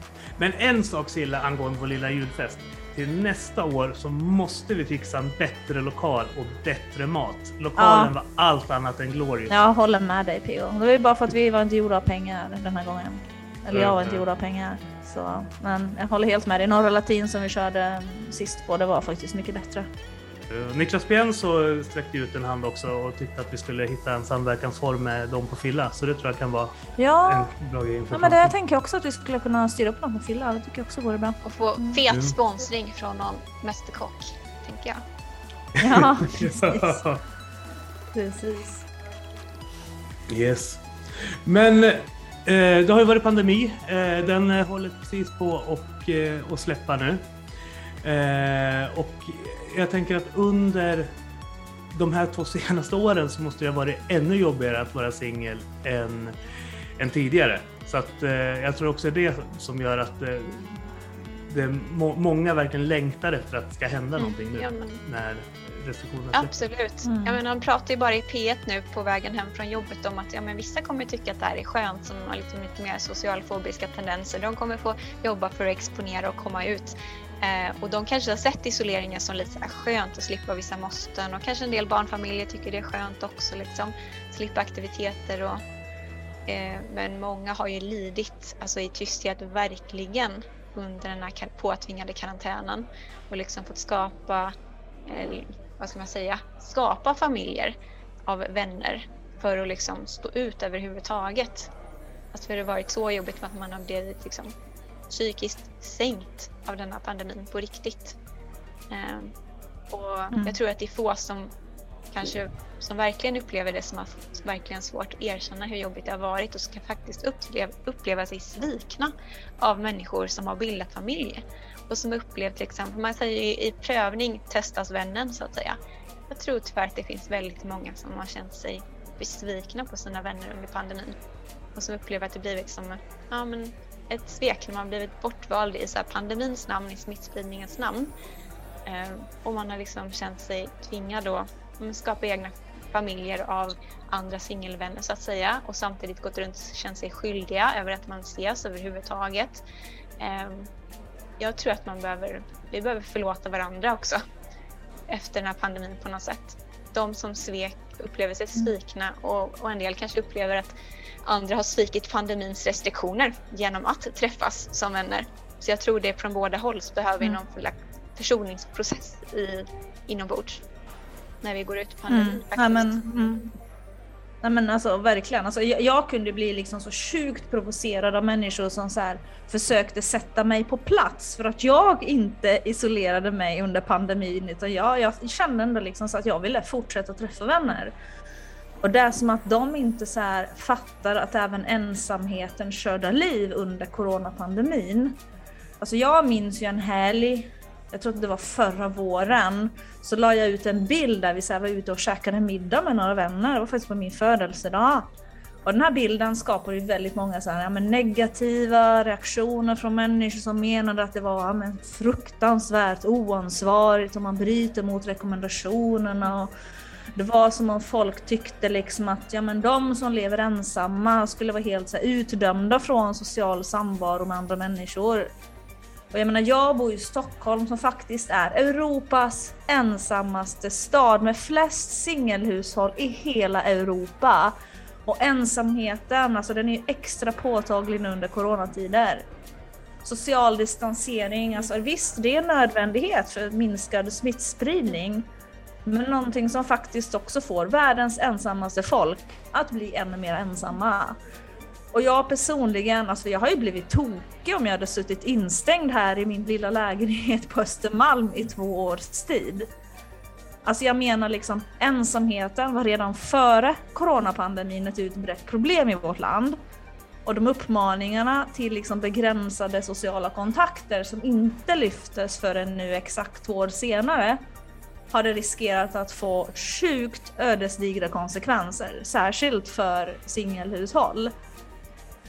Men en sak Silla angående vår lilla julfest. Till nästa år så måste vi fixa en bättre lokal och bättre mat. Lokalen var allt annat än glorious. Jag håller med dig P.O. Det var ju bara för att vi var inte gjorda av pengar den här gången. Eller jag var inte gjord av pengar. Så, men jag håller helt med dig. Norra Latin som vi körde sist på, det var faktiskt mycket bättre. Eh, Niklas Pienso sträckte ut en hand också och tyckte att vi skulle hitta en samverkansform med dem på Filla. Så det tror jag kan vara Ja, en bra grej inför ja men det jag tänker också att vi skulle kunna styra upp något med Filla. Det tycker jag också vore bra. Och få Mm. fet sponsring från någon mästerkock, tänker jag. Ja, precis. precis. Yes. Men eh, det har ju varit pandemi. Eh, den eh, håller precis på och, eh, att släppa nu. Eh, och jag tänker att under de här två senaste åren så måste det ha varit ännu jobbigare att vara singel än, än tidigare. Så att eh, jag tror också det som gör att eh, det må, många verkligen längtar efter att det ska hända någonting nu Ja, men när restriktionerna släpps. Absolut. Mm. Jag menar, de pratar ju bara i P1 nu på vägen hem från jobbet om att ja, men vissa kommer tycka att det här är skönt som har liksom lite mer socialfobiska tendenser. De kommer få jobba för att exponera och komma ut. Eh, och de kanske har sett isoleringen som lite så här skönt att slippa vissa måsten. Och kanske en del barnfamiljer tycker det är skönt också liksom. Slippa aktiviteter och eh, men många har ju lidit alltså i tysthet verkligen under den här påtvingade karantänen. Och liksom fått skapa eh, vad ska man säga, skapa familjer av vänner för att liksom stå ut överhuvudtaget. Alltså för det har varit så jobbigt för att man har blivit liksom psykiskt sänkt av denna pandemin på riktigt. Ehm, och Mm. jag tror att det är få som kanske som verkligen upplever det som har verkligen svårt att erkänna hur jobbigt det har varit och ska faktiskt uppleva, uppleva sig svikna av människor som har bildat familj och som upplevt till exempel, man säger ju i prövning testas vännen så att säga. Jag tror tyvärr att det finns väldigt många som har känt sig besvikna på sina vänner under pandemin och som upplever att det blivit som ja, men ett svek när man blivit bortvald i så här pandemins namn, i smittspridningens namn. Ehm, och man har liksom känt sig tvingad att skapa egna familjer av andra singelvänner så att säga och samtidigt gått runt och känt sig skyldiga över att man ses överhuvudtaget. Ehm, jag tror att man behöver, vi behöver förlåta varandra också efter den här pandemin på något sätt. De som svek upplever sig svikna och, och en del kanske upplever att andra har svikit pandemins restriktioner genom att träffas som vänner. Så jag tror det från båda håll så behöver vi Mm. någon försoningsprocess i, inombords när vi går ut pandemin. Mm. faktiskt. Ja, men, mm. Nej men alltså verkligen, alltså, jag, jag kunde bli liksom så sjukt provocerad av människor som så här försökte sätta mig på plats för att jag inte isolerade mig under pandemin utan jag, jag kände ändå liksom så att jag ville fortsätta träffa vänner. Och det är som att de inte så här fattar att även ensamheten skördar liv under coronapandemin. Alltså jag minns ju en helg jag tror att det var förra våren, så la jag ut en bild där vi så här var ute och käkade middag med några vänner. Det var faktiskt på min födelsedag. Och den här bilden skapade ju väldigt många så här, ja, men negativa reaktioner från människor som menade att det var ja, men fruktansvärt oansvarigt och man bryter mot rekommendationerna. Och det var som om folk tyckte liksom att ja, men de som lever ensamma skulle vara helt så här, utdömda från social samvaro med andra människor. Och jag menar, jag bor i Stockholm som faktiskt är Europas ensammaste stad med flest singelhushåll i hela Europa. Och ensamheten, alltså den är extra påtaglig nu under coronatider. Social distansering, alltså visst det är en nödvändighet för minskad smittspridning. Men någonting som faktiskt också får världens ensammaste folk att bli ännu mer ensamma. Och jag personligen, alltså jag har ju blivit tokig om jag hade suttit instängd här i min lilla lägenhet på Östermalm i två års tid. Alltså jag menar liksom ensamheten var redan före coronapandemin ett utbrett problem i vårt land. Och de uppmaningarna till liksom begränsade sociala kontakter som inte lyftes förrän nu exakt två år senare hade riskerat att få sjukt ödesdigra konsekvenser, särskilt för singelhushåll.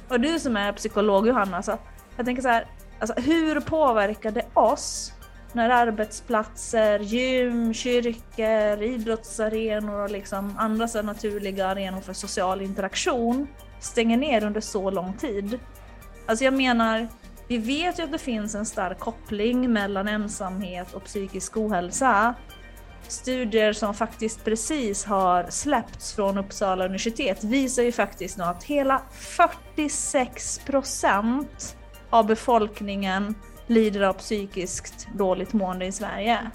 Och du som är psykolog Johanna, alltså, jag tänker så här, alltså, hur påverkar det oss när arbetsplatser, gym, kyrkor, idrottsarenor och liksom andra så naturliga arenor för social interaktion stänger ner under så lång tid? Alltså jag menar, vi vet ju att det finns en stark koppling mellan ensamhet och psykisk ohälsa. Studier som faktiskt precis har släppts från Uppsala universitet visar ju faktiskt nu att hela 46 procent av befolkningen lider av psykiskt dåligt mående i Sverige.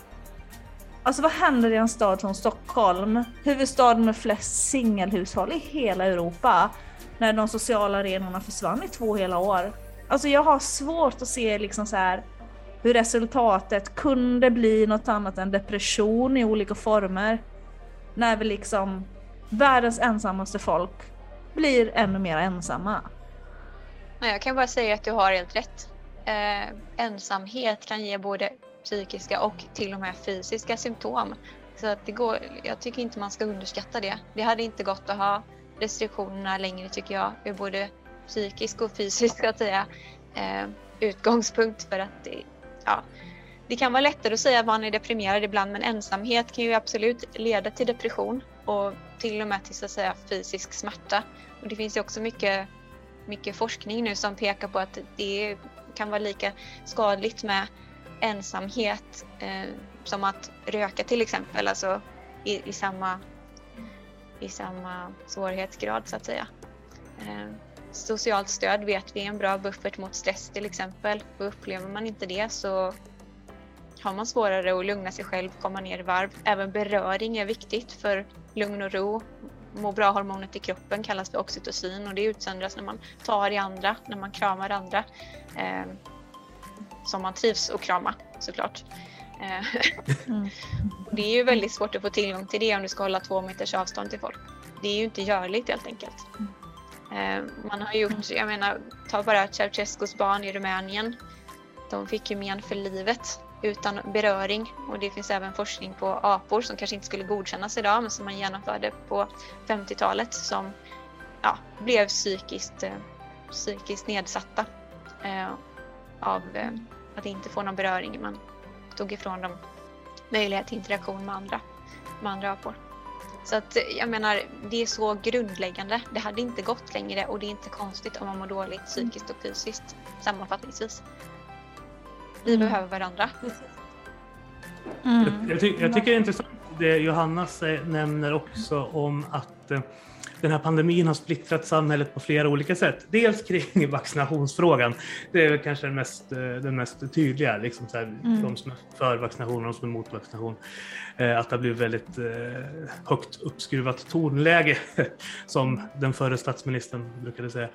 Alltså vad händer i en stad som Stockholm, huvudstaden med flest singelhushåll i hela Europa, när de sociala arenorna försvann i två hela år? Alltså jag har svårt att se liksom så här hur resultatet kunde bli något annat än depression i olika former. När vi liksom, världens ensammaste folk, blir ännu mer ensamma. Jag kan bara säga att du har helt rätt. Eh, ensamhet kan ge både psykiska och till och med fysiska symptom. Så att det går, jag tycker inte man ska underskatta det. Det hade inte gått att ha restriktionerna längre tycker jag, ur både psykisk och fysisk så att säga, eh, utgångspunkt för att det, ja, det kan vara lättare att säga att man är deprimerad ibland men ensamhet kan ju absolut leda till depression och till och med till så att säga fysisk smärta. Och det finns ju också mycket, mycket forskning nu som pekar på att det kan vara lika skadligt med ensamhet eh, som att röka till exempel, alltså i, i, samma, i samma svårighetsgrad så att säga. Eh, socialt stöd vet vi är en bra buffert mot stress till exempel. Och upplever man inte det så har man svårare att lugna sig själv, komma ner i varv. Även beröring är viktigt för lugn och ro. Må bra-hormonet i kroppen kallas för oxytocin och det utsöndras när man tar i andra, när man kramar andra. Eh, som man trivs att krama såklart. Eh, mm. det är ju väldigt svårt att få tillgång till det om du ska hålla två meters avstånd till folk. Det är ju inte görligt helt enkelt. Eh, man har gjort, jag menar, ta bara Ceausescus barn i Rumänien. De fick ju men för livet utan beröring och det finns även forskning på apor som kanske inte skulle godkännas idag men som man genomförde på 50-talet som ja, blev psykiskt, eh, psykiskt nedsatta eh, av eh, att inte få någon beröring. Man tog ifrån dem möjlighet till interaktion med andra, med andra apor. Så att jag menar, det är så grundläggande. Det hade inte gått längre och det är inte konstigt om man mår dåligt psykiskt och fysiskt sammanfattningsvis. Vi mm. behöver varandra. Mm. Jag, jag, ty jag, tycker det är intressant det Johanna nämner också om att eh, den här pandemin har splittrat samhället på flera olika sätt. Dels kring vaccinationsfrågan. Det är väl kanske den mest, eh, den mest tydliga, liksom så här, mm. de som är för vaccination och de som är emot vaccination. Eh, att det har blivit väldigt eh, högt uppskruvat tonläge, som den förre statsministern brukade säga.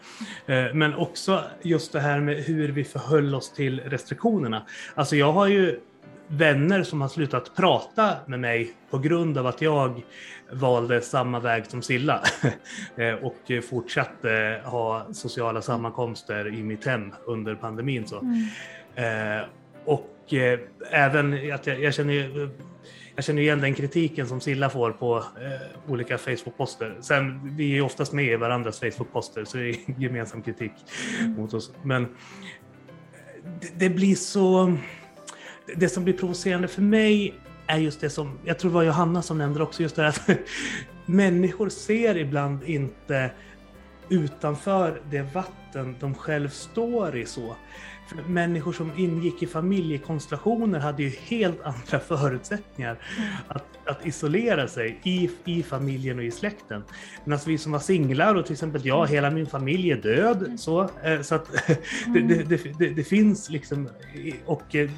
Men också just det här med hur vi förhöll oss till restriktionerna. Alltså jag har ju vänner som har slutat prata med mig på grund av att jag valde samma väg som Silla eh, och fortsatte ha sociala sammankomster i mitt hem under pandemin. Så. Mm. Eh, och eh, även att jag, jag känner ju- jag känner igen den kritiken som Silla får på eh, olika Facebook-poster. Sen, vi är ju oftast med i varandras Facebook-poster så det är gemensam kritik mot oss. Men det, det blir så... Det som blir provocerande för mig är just det som, jag tror det var Johanna som nämnde också, just det här att människor ser ibland inte utanför det vatten de själv står i så. För människor som ingick i familjekonstellationer hade ju helt andra förutsättningar att, att isolera sig i, i familjen och i släkten. Medan vi som var singlar och till exempel jag, hela min familj är död. Så, eh, så att det, det, det, det, det finns liksom, och eh,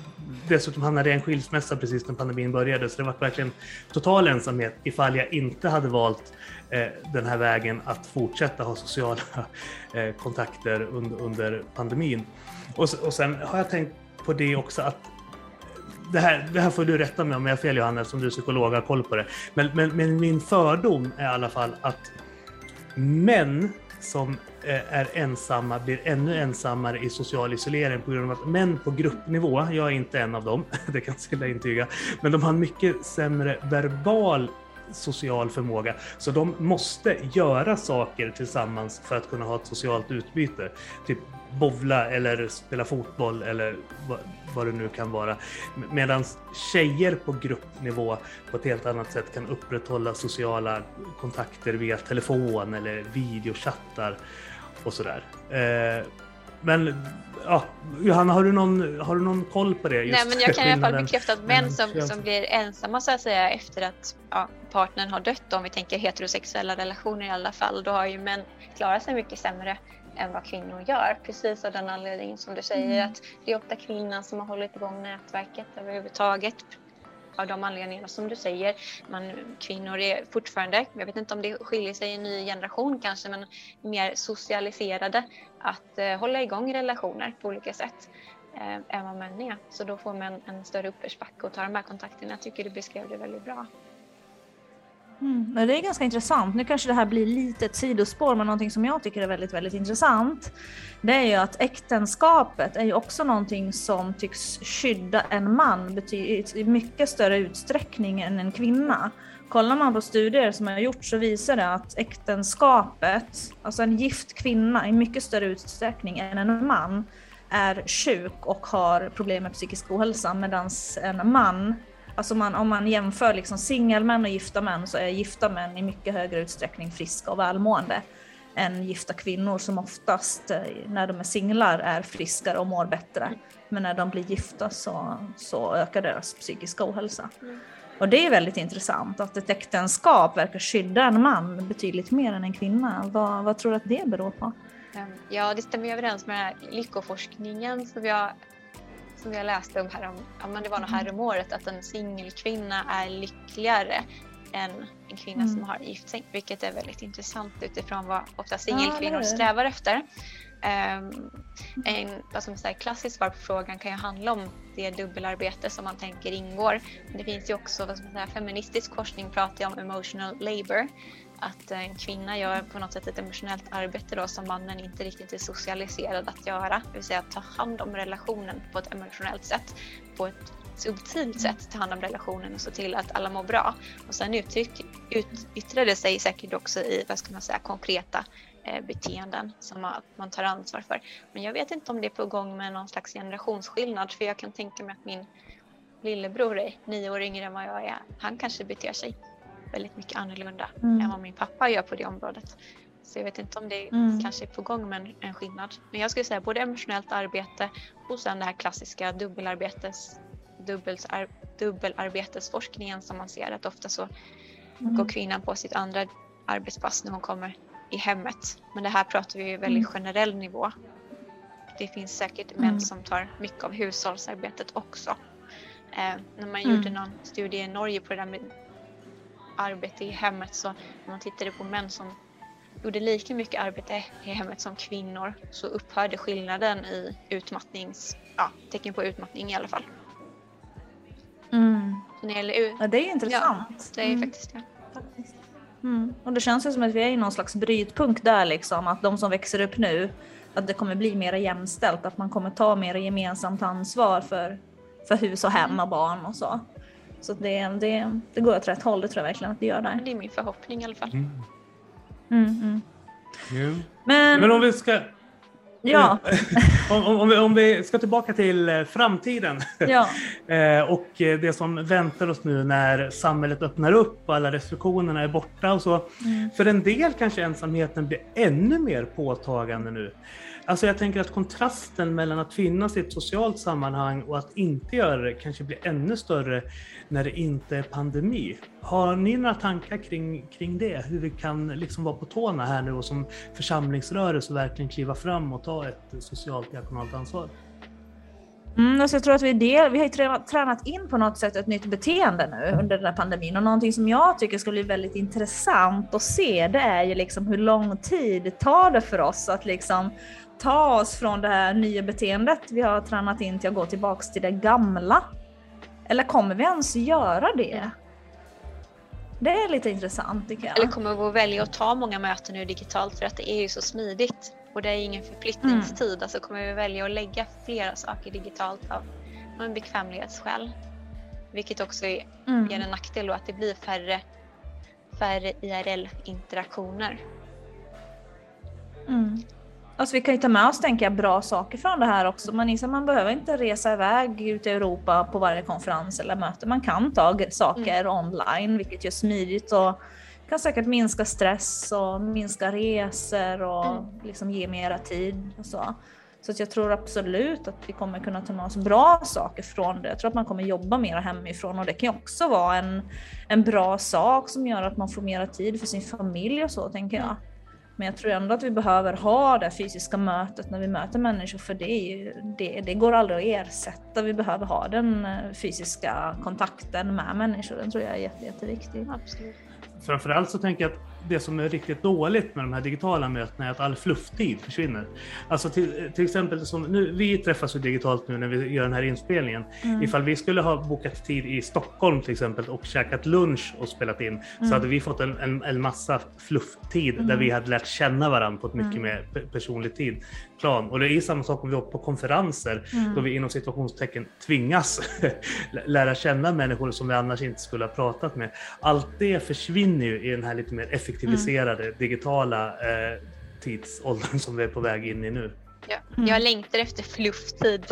dessutom hamnade jag i en skilsmässa precis när pandemin började så det var verkligen total ensamhet ifall jag inte hade valt eh, den här vägen att fortsätta ha sociala kontakter under, under pandemin. Och, och sen har jag tänkt på det också att det här, det här får du rätta mig om jag har fel Johannes, som du är psykolog och har koll på det. Men, men, men min fördom är i alla fall att män som eh, är ensamma blir ännu ensammare i social isolering på grund av att män på gruppnivå, jag är inte en av dem, det kan jag intyga, men de har en mycket sämre verbal social förmåga. Så de måste göra saker tillsammans för att kunna ha ett socialt utbyte. Typ bovla eller spela fotboll eller vad, vad det nu kan vara. Medan tjejer på gruppnivå på ett helt annat sätt kan upprätthålla sociala kontakter via telefon eller videochattar och sådär. Eh, men ja, Johanna, har du någon, har du någon koll på det? Nej, Just men jag kan i alla fall bekräfta att män som, som blir ensamma så att säga efter att ja, partnern har dött, om vi tänker heterosexuella relationer i alla fall, då har ju män klarat sig mycket sämre än vad kvinnor gör. Precis av den anledningen som du säger att det är ofta kvinnan som har hållit igång nätverket överhuvudtaget. Av de anledningarna som du säger. Man, kvinnor är fortfarande, jag vet inte om det skiljer sig i en ny generation kanske, men mer socialiserade att eh, hålla igång relationer på olika sätt eh, än vad män är. Så då får man en större uppförsbacke och ta de här kontakterna. Jag tycker du beskrev det väldigt bra. Mm, det är ganska intressant. Nu kanske det här blir lite ett sidospår, men någonting som jag tycker är väldigt, väldigt intressant. Det är ju att äktenskapet är ju också någonting som tycks skydda en man i mycket större utsträckning än en kvinna. Kollar man på studier som har gjorts så visar det att äktenskapet, alltså en gift kvinna i mycket större utsträckning än en man, är sjuk och har problem med psykisk ohälsa medan en man Alltså man, om man jämför liksom singelmän och gifta män så är gifta män i mycket högre utsträckning friska och välmående än gifta kvinnor som oftast eh, när de är singlar är friskare och mår bättre. Men när de blir gifta så, så ökar deras psykiska ohälsa. Och det är väldigt intressant att ett äktenskap verkar skydda en man betydligt mer än en kvinna. Vad, vad tror du att det beror på? Ehm, Ja, det stämmer överens med den här lyckoforskningen som jag, som jag läste om här om, ja, men det var nog här om året, att en singelkvinna är lyckligare än en kvinna Mm. som har gift sig, vilket är väldigt intressant utifrån vad ofta Ja, singelkvinnor det. strävar efter. Ehm, en vad som säger, klassiskt svar på frågan kan ju handla om det dubbelarbete som man tänker ingår. Men det finns ju också vad som säga, feministisk forskning pratar om emotional labor. Att en kvinna gör på något sätt ett emotionellt arbete då som mannen inte riktigt är socialiserad att göra. Det vill säga att ta hand om relationen på ett emotionellt sätt. På ett subtilt sätt ta hand om relationen och se till att alla mår bra. Och sen uttryck, ut, yttrar det sig säkert också i vad ska man säga, konkreta eh, beteenden som man, man tar ansvar för. Men jag vet inte om det är på gång med någon slags generationsskillnad för jag kan tänka mig att min lillebror är nio år yngre än vad jag är. Han kanske beter sig väldigt mycket annorlunda Mm. än vad min pappa gör på det området. Så jag vet inte om det Mm. kanske är på gång med en, en skillnad. Men jag skulle säga både emotionellt arbete och sen det här klassiska dubbelarbetes, dubbelsar, dubbelarbetesforskningen som man ser att ofta så Mm. går kvinnan på sitt andra arbetspass när hon kommer i hemmet. Men det här pratar vi ju väldigt Mm. generell nivå. Det finns säkert Mm. män som tar mycket av hushållsarbetet också. Eh, när man Mm. gjorde någon studie i Norge på det där med arbete i hemmet så när man tittade på män som gjorde lika mycket arbete i hemmet som kvinnor så upphörde skillnaden i utmattnings, ja, tecken på utmattning i alla fall. Mm. Så när det Ja, det är intressant. det är Mm. faktiskt det. faktiskt. Mm. Och det känns ju som att vi är i någon slags brytpunkt där liksom, att de som växer upp nu, att det kommer bli mer jämställt, att man kommer ta mer gemensamt ansvar för, för hus och hem och barn och så. Så det, det, det går åt rätt håll, det tror jag verkligen att det gör där. Det är min förhoppning i alla fall. Mm. Mm, mm. Jo. Men, Men om vi ska ja, om, om, om, vi, om vi ska tillbaka till eh, framtiden ja. eh, och eh, det som väntar oss nu när samhället öppnar upp och alla restriktionerna är borta och så. Mm. För en del kanske ensamheten blir ännu mer påtagande nu. Alltså jag tänker att kontrasten mellan att finnas i ett socialt sammanhang och att inte göra det kanske blir ännu större när det inte är pandemi. Har ni några tankar kring, kring det? Hur vi kan liksom vara på tårna här nu och som församlingsrörelse verkligen kliva fram och ta ett socialt diakonalt ansvar? Mm, alltså jag tror att vi, del, vi har ju tränat, tränat in på något sätt ett nytt beteende nu under den här pandemin och någonting som jag tycker ska bli väldigt intressant att se det är ju liksom hur lång tid tar det för oss att liksom ta oss från det här nya beteendet vi har tränat in till att gå tillbaks till det gamla. Eller kommer vi ens göra det? Det är lite intressant tycker jag. Eller kommer vi att välja att ta många möten nu digitalt för att det är ju så smidigt och det är ingen förflyttningstid. Alltså kommer vi välja att lägga flera saker digitalt av en bekvämlighetsskäl. Vilket också är, Mm. ger en nackdel då att det blir färre, färre IRL-interaktioner. Mm. Alltså vi kan ju ta med oss tänker jag, bra saker från det här också. Man, inser, man behöver inte resa iväg ut i Europa på varje konferens eller möte. Man kan ta saker online, vilket gör smidigt och kan säkert minska stress och minska resor och Mm. liksom ge mera tid. Och så så jag tror absolut att vi kommer kunna ta med oss bra saker från det. Jag tror att man kommer jobba mer hemifrån och det kan ju också vara en, en bra sak som gör att man får mera tid för sin familj och så tänker jag. Men jag tror ändå att vi behöver ha det fysiska mötet när vi möter människor för det, är ju, det, det går aldrig att ersätta. Vi behöver ha den eh, fysiska kontakten med människor. Den tror jag är jätte, jätteviktig. Absolut. Framförallt så tänker jag att det som är riktigt dåligt med de här digitala mötena är att all flufftid försvinner. Alltså till, till exempel som nu, vi träffas ju digitalt nu när vi gör den här inspelningen. Mm. Ifall vi skulle ha bokat tid i Stockholm till exempel och käkat lunch och spelat in så hade vi fått en, en, en massa flufftid där vi hade lärt känna varandra på ett mycket mer pe- personligt tid, plan. Och det är samma sak om vi åker på konferenser då vi inom situationstecken tvingas lära känna människor som vi annars inte skulle ha pratat med. Allt det försvinner ju i den här lite mer effektiviserade digitala eh, tidsåldern som vi är på väg in i nu. Ja. Mm. Jag längtar efter flufftid.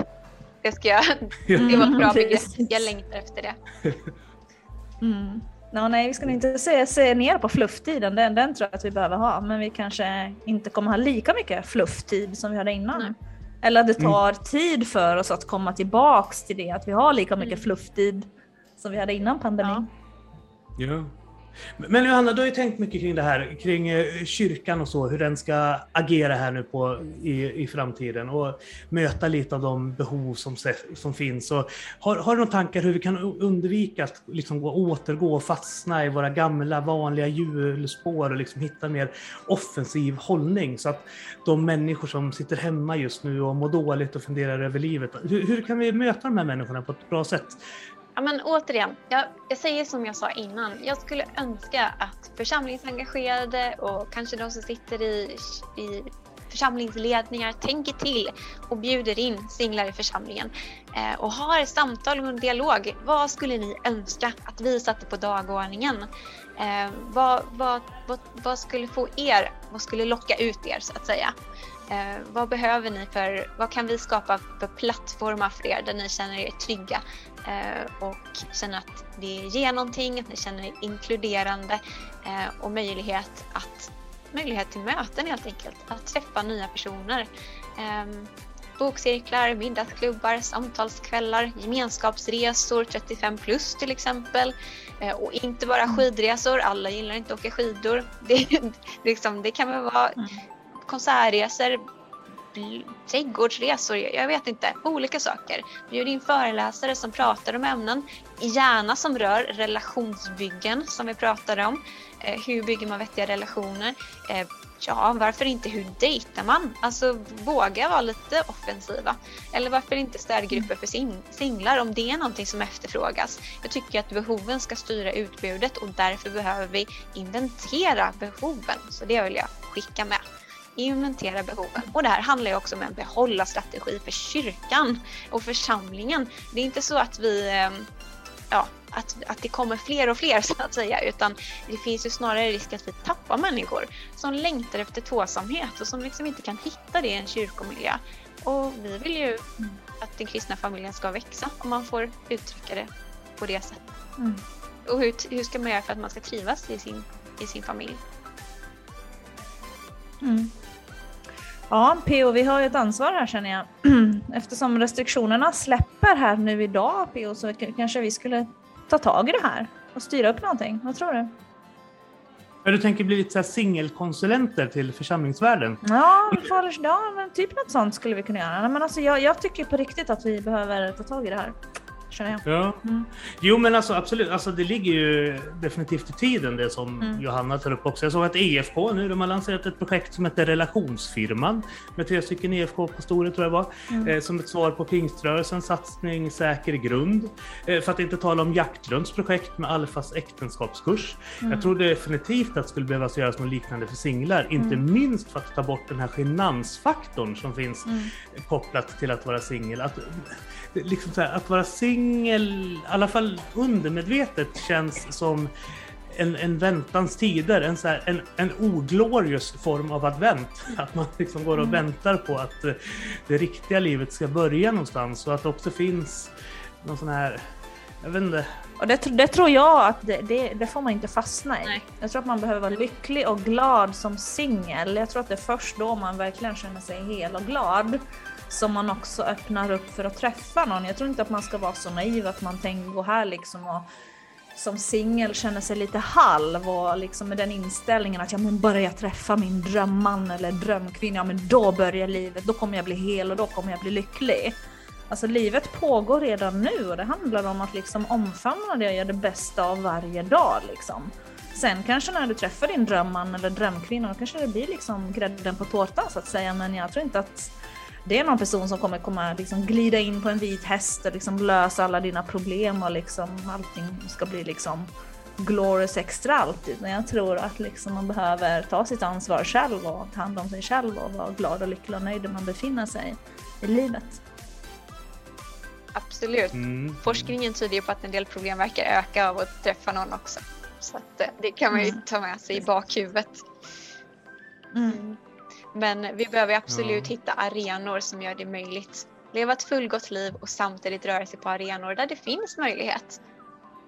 Det, ska jag, det var ett bra Mm, begrepp. Jag längtar efter det. Mm. No, nej, vi ska nog inte se, se ner på flufftiden. Den, den tror jag att vi behöver ha. Men vi kanske inte kommer ha lika mycket flufftid som vi hade innan. Nej. Eller att det tar tid för oss att komma tillbaks till det. Att vi har lika mycket Mm. flufftid som vi hade innan pandemin. Ja. Men Johanna, du har ju tänkt mycket kring det här, kring eh, kyrkan och så, hur den ska agera här nu på, i, i framtiden och möta lite av de behov som, som finns. Och har, har du några tankar hur vi kan undvika att liksom återgå och fastna i våra gamla vanliga hjulspår och liksom hitta en mer offensiv hållning så att de människor som sitter hemma just nu och mår dåligt och funderar över livet, hur, hur kan vi möta de här människorna på ett bra sätt? Ja, men återigen, jag, jag säger som jag sa innan. Jag skulle önska att församlingsengagerade och kanske de som sitter i, i församlingsledningar tänker till och bjuder in singlar i församlingen eh, och har samtal och en dialog. Vad skulle ni önska att vi satte på dagordningen? Eh, vad, vad, vad, vad skulle få er, vad skulle locka ut er så att säga? Eh, vad behöver ni för, vad kan vi skapa för plattformar för er där ni känner er trygga eh, och känner att det ger någonting, att ni känner er inkluderande eh, och möjlighet, att, möjlighet till möten helt enkelt, att träffa nya personer. Eh, bokcirklar, middagsklubbar, samtalskvällar, gemenskapsresor 35 plus till exempel. Eh, och inte bara skidresor, alla gillar inte att åka skidor. Det, liksom, det kan väl vara Mm konsertresor, trädgårdsresor, jag vet inte, olika saker. Bjud in föreläsare som pratar om ämnen, gärna som rör relationsbyggen som vi pratade om. Eh, hur bygger man vettiga relationer? Eh, ja, varför inte hur dejtar man? Alltså våga vara lite offensiva. Eller varför inte städgrupper för singlar om det är någonting som efterfrågas. Jag tycker att behoven ska styra utbudet och därför behöver vi inventera behoven. Så det vill jag skicka med inventera behoven. Och det här handlar ju också om en behålla strategi för kyrkan och församlingen. Det är inte så att vi eh, ja, att, att det kommer fler och fler så att säga utan det finns ju snarare risk att vi tappar människor som längtar efter tvåsamhet och som liksom inte kan hitta det i en kyrkomiljö. Och vi vill ju att den kristna familjen ska växa om man får uttrycka det på det sättet. Mm. Och hur, hur ska man göra för att man ska trivas i sin, i sin familj? Mm. Ja, PO, vi har ju ett ansvar här känner jag. Eftersom restriktionerna släpper här nu idag, PO, så kanske vi skulle ta tag i det här och styra upp någonting. Vad tror du? Ja, du tänker bli lite singelkonsulenter till församlingsvärlden? Ja, får, ja men typ något sånt skulle vi kunna göra. Men alltså, jag, jag tycker på riktigt att vi behöver ta tag i det här. Känner jag. Ja. Mm. Jo men alltså absolut, alltså, det ligger ju definitivt i tiden det som Mm. Johanna tar upp också. Jag såg att EFK nu, de har lanserat ett projekt som heter Relationsfirman med tre stycken EFK-pastorer tror jag var, Mm. eh, som ett svar på pingströrelsens satsning Säker grund. Eh, för att inte tala om Jaktlunds projekt med Alfas äktenskapskurs. Mm. Jag tror definitivt att det skulle behövas göras något liknande för singlar, inte Mm. minst för att ta bort den här genansfaktorn som finns Mm. kopplat till att vara singel. Liksom så här, att vara singel, i alla fall undermedvetet, känns som en, en väntans tider, en, så här, en, en oglorious form av advent. Att man liksom går och väntar på att eh, det riktiga livet ska börja någonstans och att det också finns någon sån här, jag vet inte, Och det, det tror jag att det, det, det får man inte fastna i. Nej. Jag tror att man behöver vara lycklig och glad som singel. Jag tror att det är först då man verkligen känner sig hel och glad som man också öppnar upp för att träffa någon. Jag tror inte att man ska vara så naiv att man tänker gå här liksom och som singel känner sig lite halv och liksom med den inställningen att ja, men bara jag träffar min drömman eller drömkvinna, ja men då börjar livet, då kommer jag bli hel och då kommer jag bli lycklig. Alltså livet pågår redan nu och det handlar om att liksom omfamna det och göra det bästa av varje dag liksom. Sen kanske när du träffar din drömman eller drömkvinna då kanske det blir liksom grädden på tårtan så att säga men jag tror inte att det är någon person som kommer komma liksom glida in på en vit häst och liksom lösa alla dina problem och liksom allting ska bli liksom glorious extra alltid. Men jag tror att liksom man behöver ta sitt ansvar själv och ta hand om sig själv och vara glad och lycklig och nöjd där man befinner sig i livet. Absolut. mm, Forskningen tyder ju på att en del problem verkar öka av att träffa någon också. Så att eh, det kan man ju Mm. ta med sig i bakhuvudet. Mm. Men vi behöver absolut Ja. hitta arenor som gör det möjligt. Leva ett fullgott liv och samtidigt röra sig på arenor där det finns möjlighet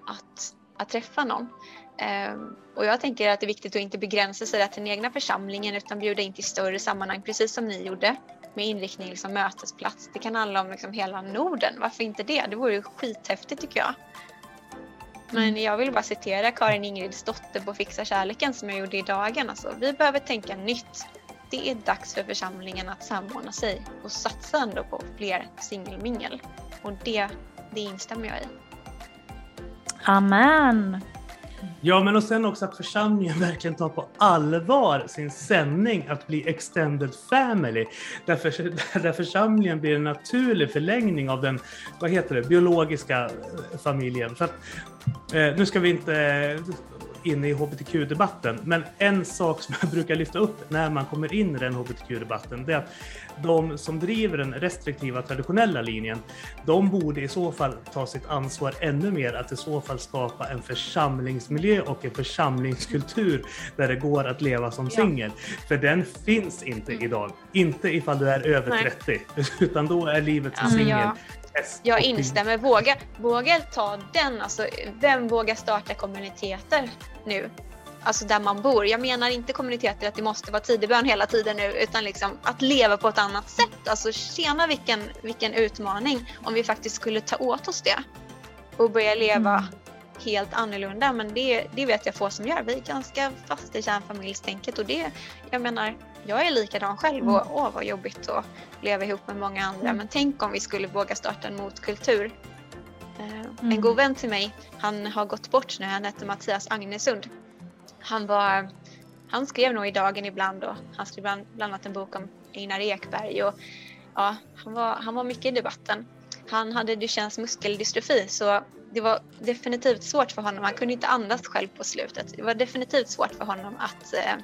att, att träffa någon. Ehm, och jag tänker att det är viktigt att inte begränsa sig till den egna församlingen utan bjuda in till större sammanhang precis som ni gjorde med inriktning liksom mötesplats. Det kan handla om liksom hela Norden. Varför inte det? Det vore ju skithäftigt tycker jag. Men jag vill bara citera Karin Ingrids dotter på Fixa kärleken som jag gjorde i dagen. Alltså, vi behöver tänka nytt. Det är dags för församlingen att samordna sig och satsa ändå på fler singelmingel. Och det, det instämmer jag i. Amen! Ja, men och sen också att församlingen verkligen tar på allvar sin sändning att bli extended family. Därför, där församlingen blir en naturlig förlängning av den, vad heter det, biologiska eh, familjen. För att, eh, nu ska vi inte eh, in i hbtq-debatten, men en sak som jag brukar lyfta upp när man kommer in i den hbtq-debatten, det är att de som driver den restriktiva traditionella linjen, de borde i så fall ta sitt ansvar ännu mer att i så fall skapa en församlingsmiljö och en församlingskultur där det går att leva som Ja. singel. För den finns inte idag. Inte ifall du är över Nej. 30, utan då är livet som Ja, singel. Jag- instämmer. Våga, våga ta den. Alltså, vem vågar starta kommuniteter nu? Alltså där man bor. Jag menar inte kommuniteter att det måste vara tidebön hela tiden nu utan liksom att leva på ett annat sätt. Alltså tjena vilken, vilken utmaning om vi faktiskt skulle ta åt oss det och börja leva Mm. Helt annorlunda. Men det, det vet jag få som gör. Vi är ganska fast i kärnfamiljstänket och det, jag menar, jag är likadan själv och åh vad jobbigt att leva ihop med många andra. Mm. Men tänk om vi skulle våga starta en motkultur. Eh, En Mm. god vän till mig, han har gått bort nu, han hette Mattias Agnesund. Han var, han skrev nog i Dagen ibland och han skrev bland, bland annat en bok om Einar Ekberg och ja, han var, han var mycket i debatten. Han hade Duchennes muskeldystrofi så det var definitivt svårt för honom. Han kunde inte andas själv på slutet. Det var definitivt svårt för honom att eh,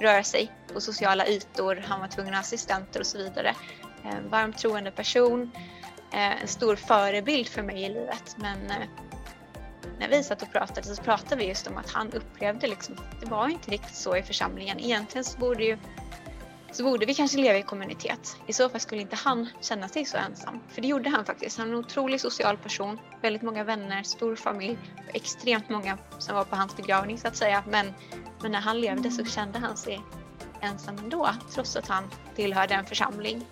röra sig på sociala ytor. Han var tvungen att ha assistenter och så vidare. Eh, en varmt troende person. Eh, en stor förebild för mig i livet. Men eh, när vi satt och pratade så pratade vi just om att han upplevde liksom, det var inte riktigt så i församlingen. Egentligen så borde ju så borde vi kanske leva i kommunitet. I så fall skulle inte han känna sig så ensam. För det gjorde han faktiskt. Han är en otroligt social person. Väldigt många vänner, stor familj. Extremt många som var på hans begravning så att säga. Men, men när han levde så kände han sig ensam ändå. Trots att han tillhörde en församling.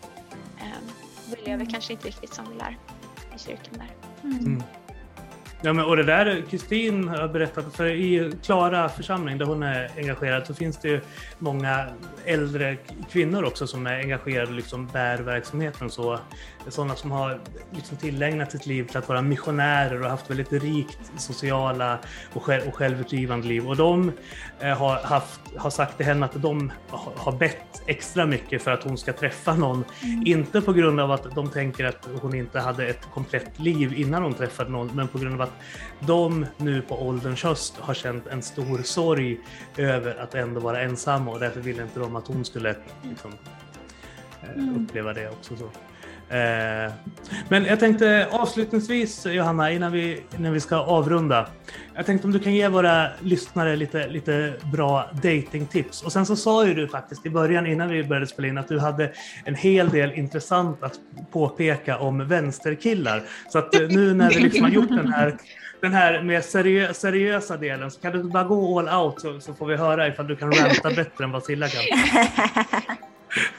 Um, vi lever kanske inte riktigt som vi lär i kyrkan där. Mm. Ja, men, och det där Kristin har berättat, för i Klara församling där hon är engagerad så finns det ju många äldre kvinnor också som är engagerade liksom bärverksamheten. Så, sådana som har liksom tillägnat sitt liv till att vara missionärer och haft väldigt rikt sociala och, själv, och självutgivande liv. Och de eh, har, haft, har sagt till henne att de har bett extra mycket för att hon ska träffa någon. Mm. Inte på grund av att de tänker att hon inte hade ett komplett liv innan hon träffade någon, men på grund av att de nu på ålderns höst har känt en stor sorg över att ändå vara ensamma och därför ville inte de att hon skulle liksom, eh, mm. uppleva det också. Så. Eh, men jag tänkte avslutningsvis Johanna, innan vi, innan vi ska avrunda. Jag tänkte om du kan ge våra lyssnare lite, lite bra datingtips. Och sen så sa ju du faktiskt i början innan vi började spela in att du hade en hel del intressant att påpeka om vänsterkillar. Så att eh, nu när vi liksom har gjort den här den här mer seriö seriösa delen så kan du bara gå all out så, så får vi höra ifall du kan ranta bättre än vad Silla kan.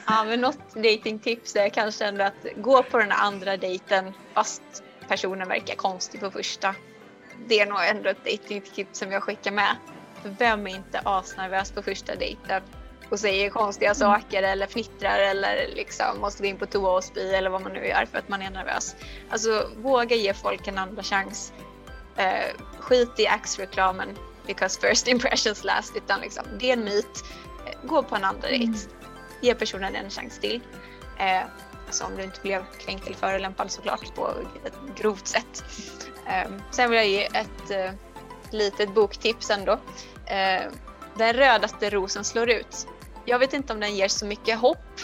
Ja, men något datingtips är kanske ändå att gå på den andra dejten fast personen verkar konstig på första. Det är nog ändå ett datingtips som jag skickar med. För vem är inte asnervös på första dejten och säger konstiga mm. saker eller fnittrar eller liksom måste gå in på toa och spy eller vad man nu gör för att man är nervös. Alltså våga ge folk en andra chans. Uh, skit i Axe-reklamen because first impressions last utan liksom, det är en myt. Uh, gå på en andra dejt. Ge personen en chans till. Eh, alltså om du inte blev kränkt eller förolämpad såklart på ett grovt sätt. Eh, sen vill jag ge ett eh, litet boktips ändå. Eh, den rödaste rosen slår ut. Jag vet inte om den ger så mycket hopp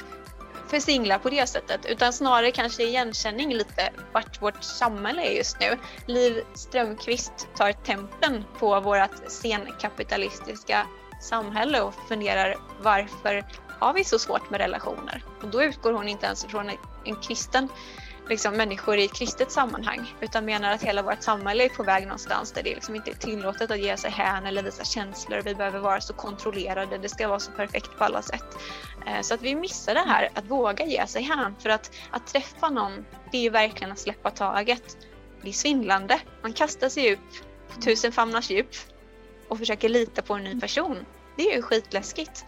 för singlar på det sättet utan snarare kanske igenkänning lite vart vårt samhälle är just nu. Liv Strömqvist tar tempen på vårt senkapitalistiska samhälle och funderar varför har vi så svårt med relationer? Och då utgår hon inte ens från en kristen liksom, människor i ett kristet sammanhang utan menar att hela vårt samhälle är på väg någonstans där det liksom inte är tillåtet att ge sig hän eller visa känslor. Vi behöver vara så kontrollerade, det ska vara så perfekt på alla sätt. Eh, så att vi missar det här att våga ge sig hän för att, att träffa någon det är ju verkligen att släppa taget. Det är svindlande. Man kastar sig upp på tusen famnars djup och försöker lita på en ny person. Det är ju skitläskigt.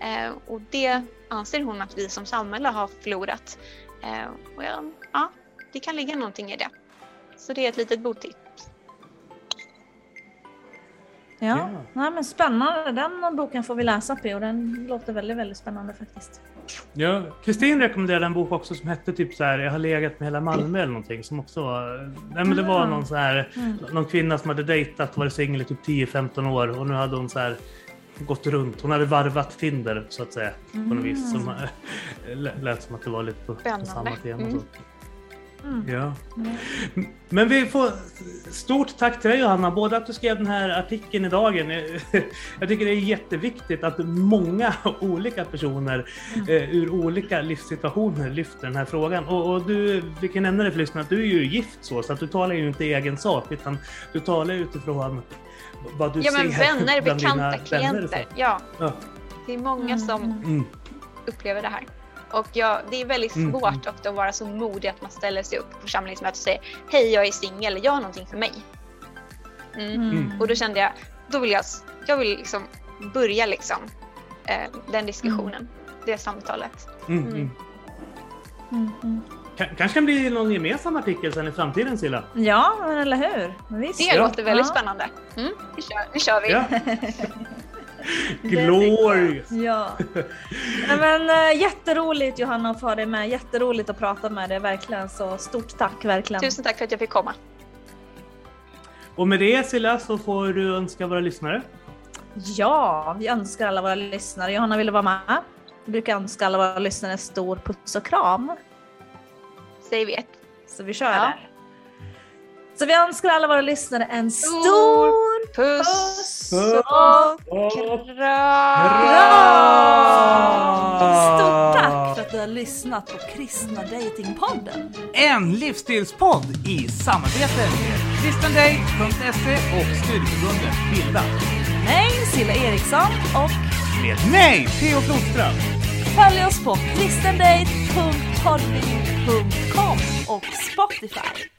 Eh, och det anser hon att vi som samhälle har förlorat. Eh, och ja, ja, det kan ligga någonting i det. Så det är ett litet bottips. Ja, ja. Nej, men spännande. Den boken får vi läsa på och den låter väldigt, väldigt spännande faktiskt. Ja, Kristin rekommenderade en bok också som hette typ så här, Jag har legat med hela Malmö eller någonting som också var, nej men det var ah. någon så här, mm. någon kvinna som hade dejtat, och varit singel i typ 10-15 år och nu hade hon så här gått runt. Hon hade varvat Tinder så att säga. Mm. På något vis. Som, mm. lät som att det var lite på, på samma tema. Mm. Mm. Ja. Mm. Men vi får stort tack till dig Johanna, både att du skrev den här artikeln i Dagen. Jag tycker det är jätteviktigt att många olika personer mm. eh, ur olika livssituationer lyfter den här frågan. Och, och, du, vi kan nämna det för lyssnarna, att du är ju gift så, så att du talar ju inte i egen sak utan du talar utifrån vad du ja, ser men vänner, bekanta, klienter. Ja. ja. Det är många mm. som mm. upplever det här. Och ja, det är väldigt mm. svårt mm. att vara så modig att man ställer sig upp på församlingsmötet och säger Hej, jag är singel, jag har någonting för mig. Mm. mm. Och då kände jag, då vill jag, jag vill liksom börja liksom eh, den diskussionen, det samtalet. Kanske kan bli någon gemensam artikel sen i framtiden Silla? Ja, eller hur? Visst. Det låter väldigt ja. spännande. Mm, nu, kör, nu kör vi! Ja. Glorious! ja. men, äh, jätteroligt Johanna att få ha dig med. Jätteroligt att prata med dig verkligen. Så stort tack verkligen. Tusen tack för att jag fick komma. Och med det Silla så får du önska våra lyssnare. Ja, vi önskar alla våra lyssnare. Johanna ville vara med. Vi brukar önska alla våra lyssnare stor puss och kram. Säger vi ett. Så vi kör Ja. där. Så vi önskar alla våra lyssnare en stor Puss och Och kram! Stort tack för att du har lyssnat på Kristna Datingpodden. En livsstilspodd i samarbete med kristendate.se och studieförbundet Bilda. Mig, Silla Eriksson och Med mig, Theo Flodström följ oss på kristendate.podbean.com och Spotify.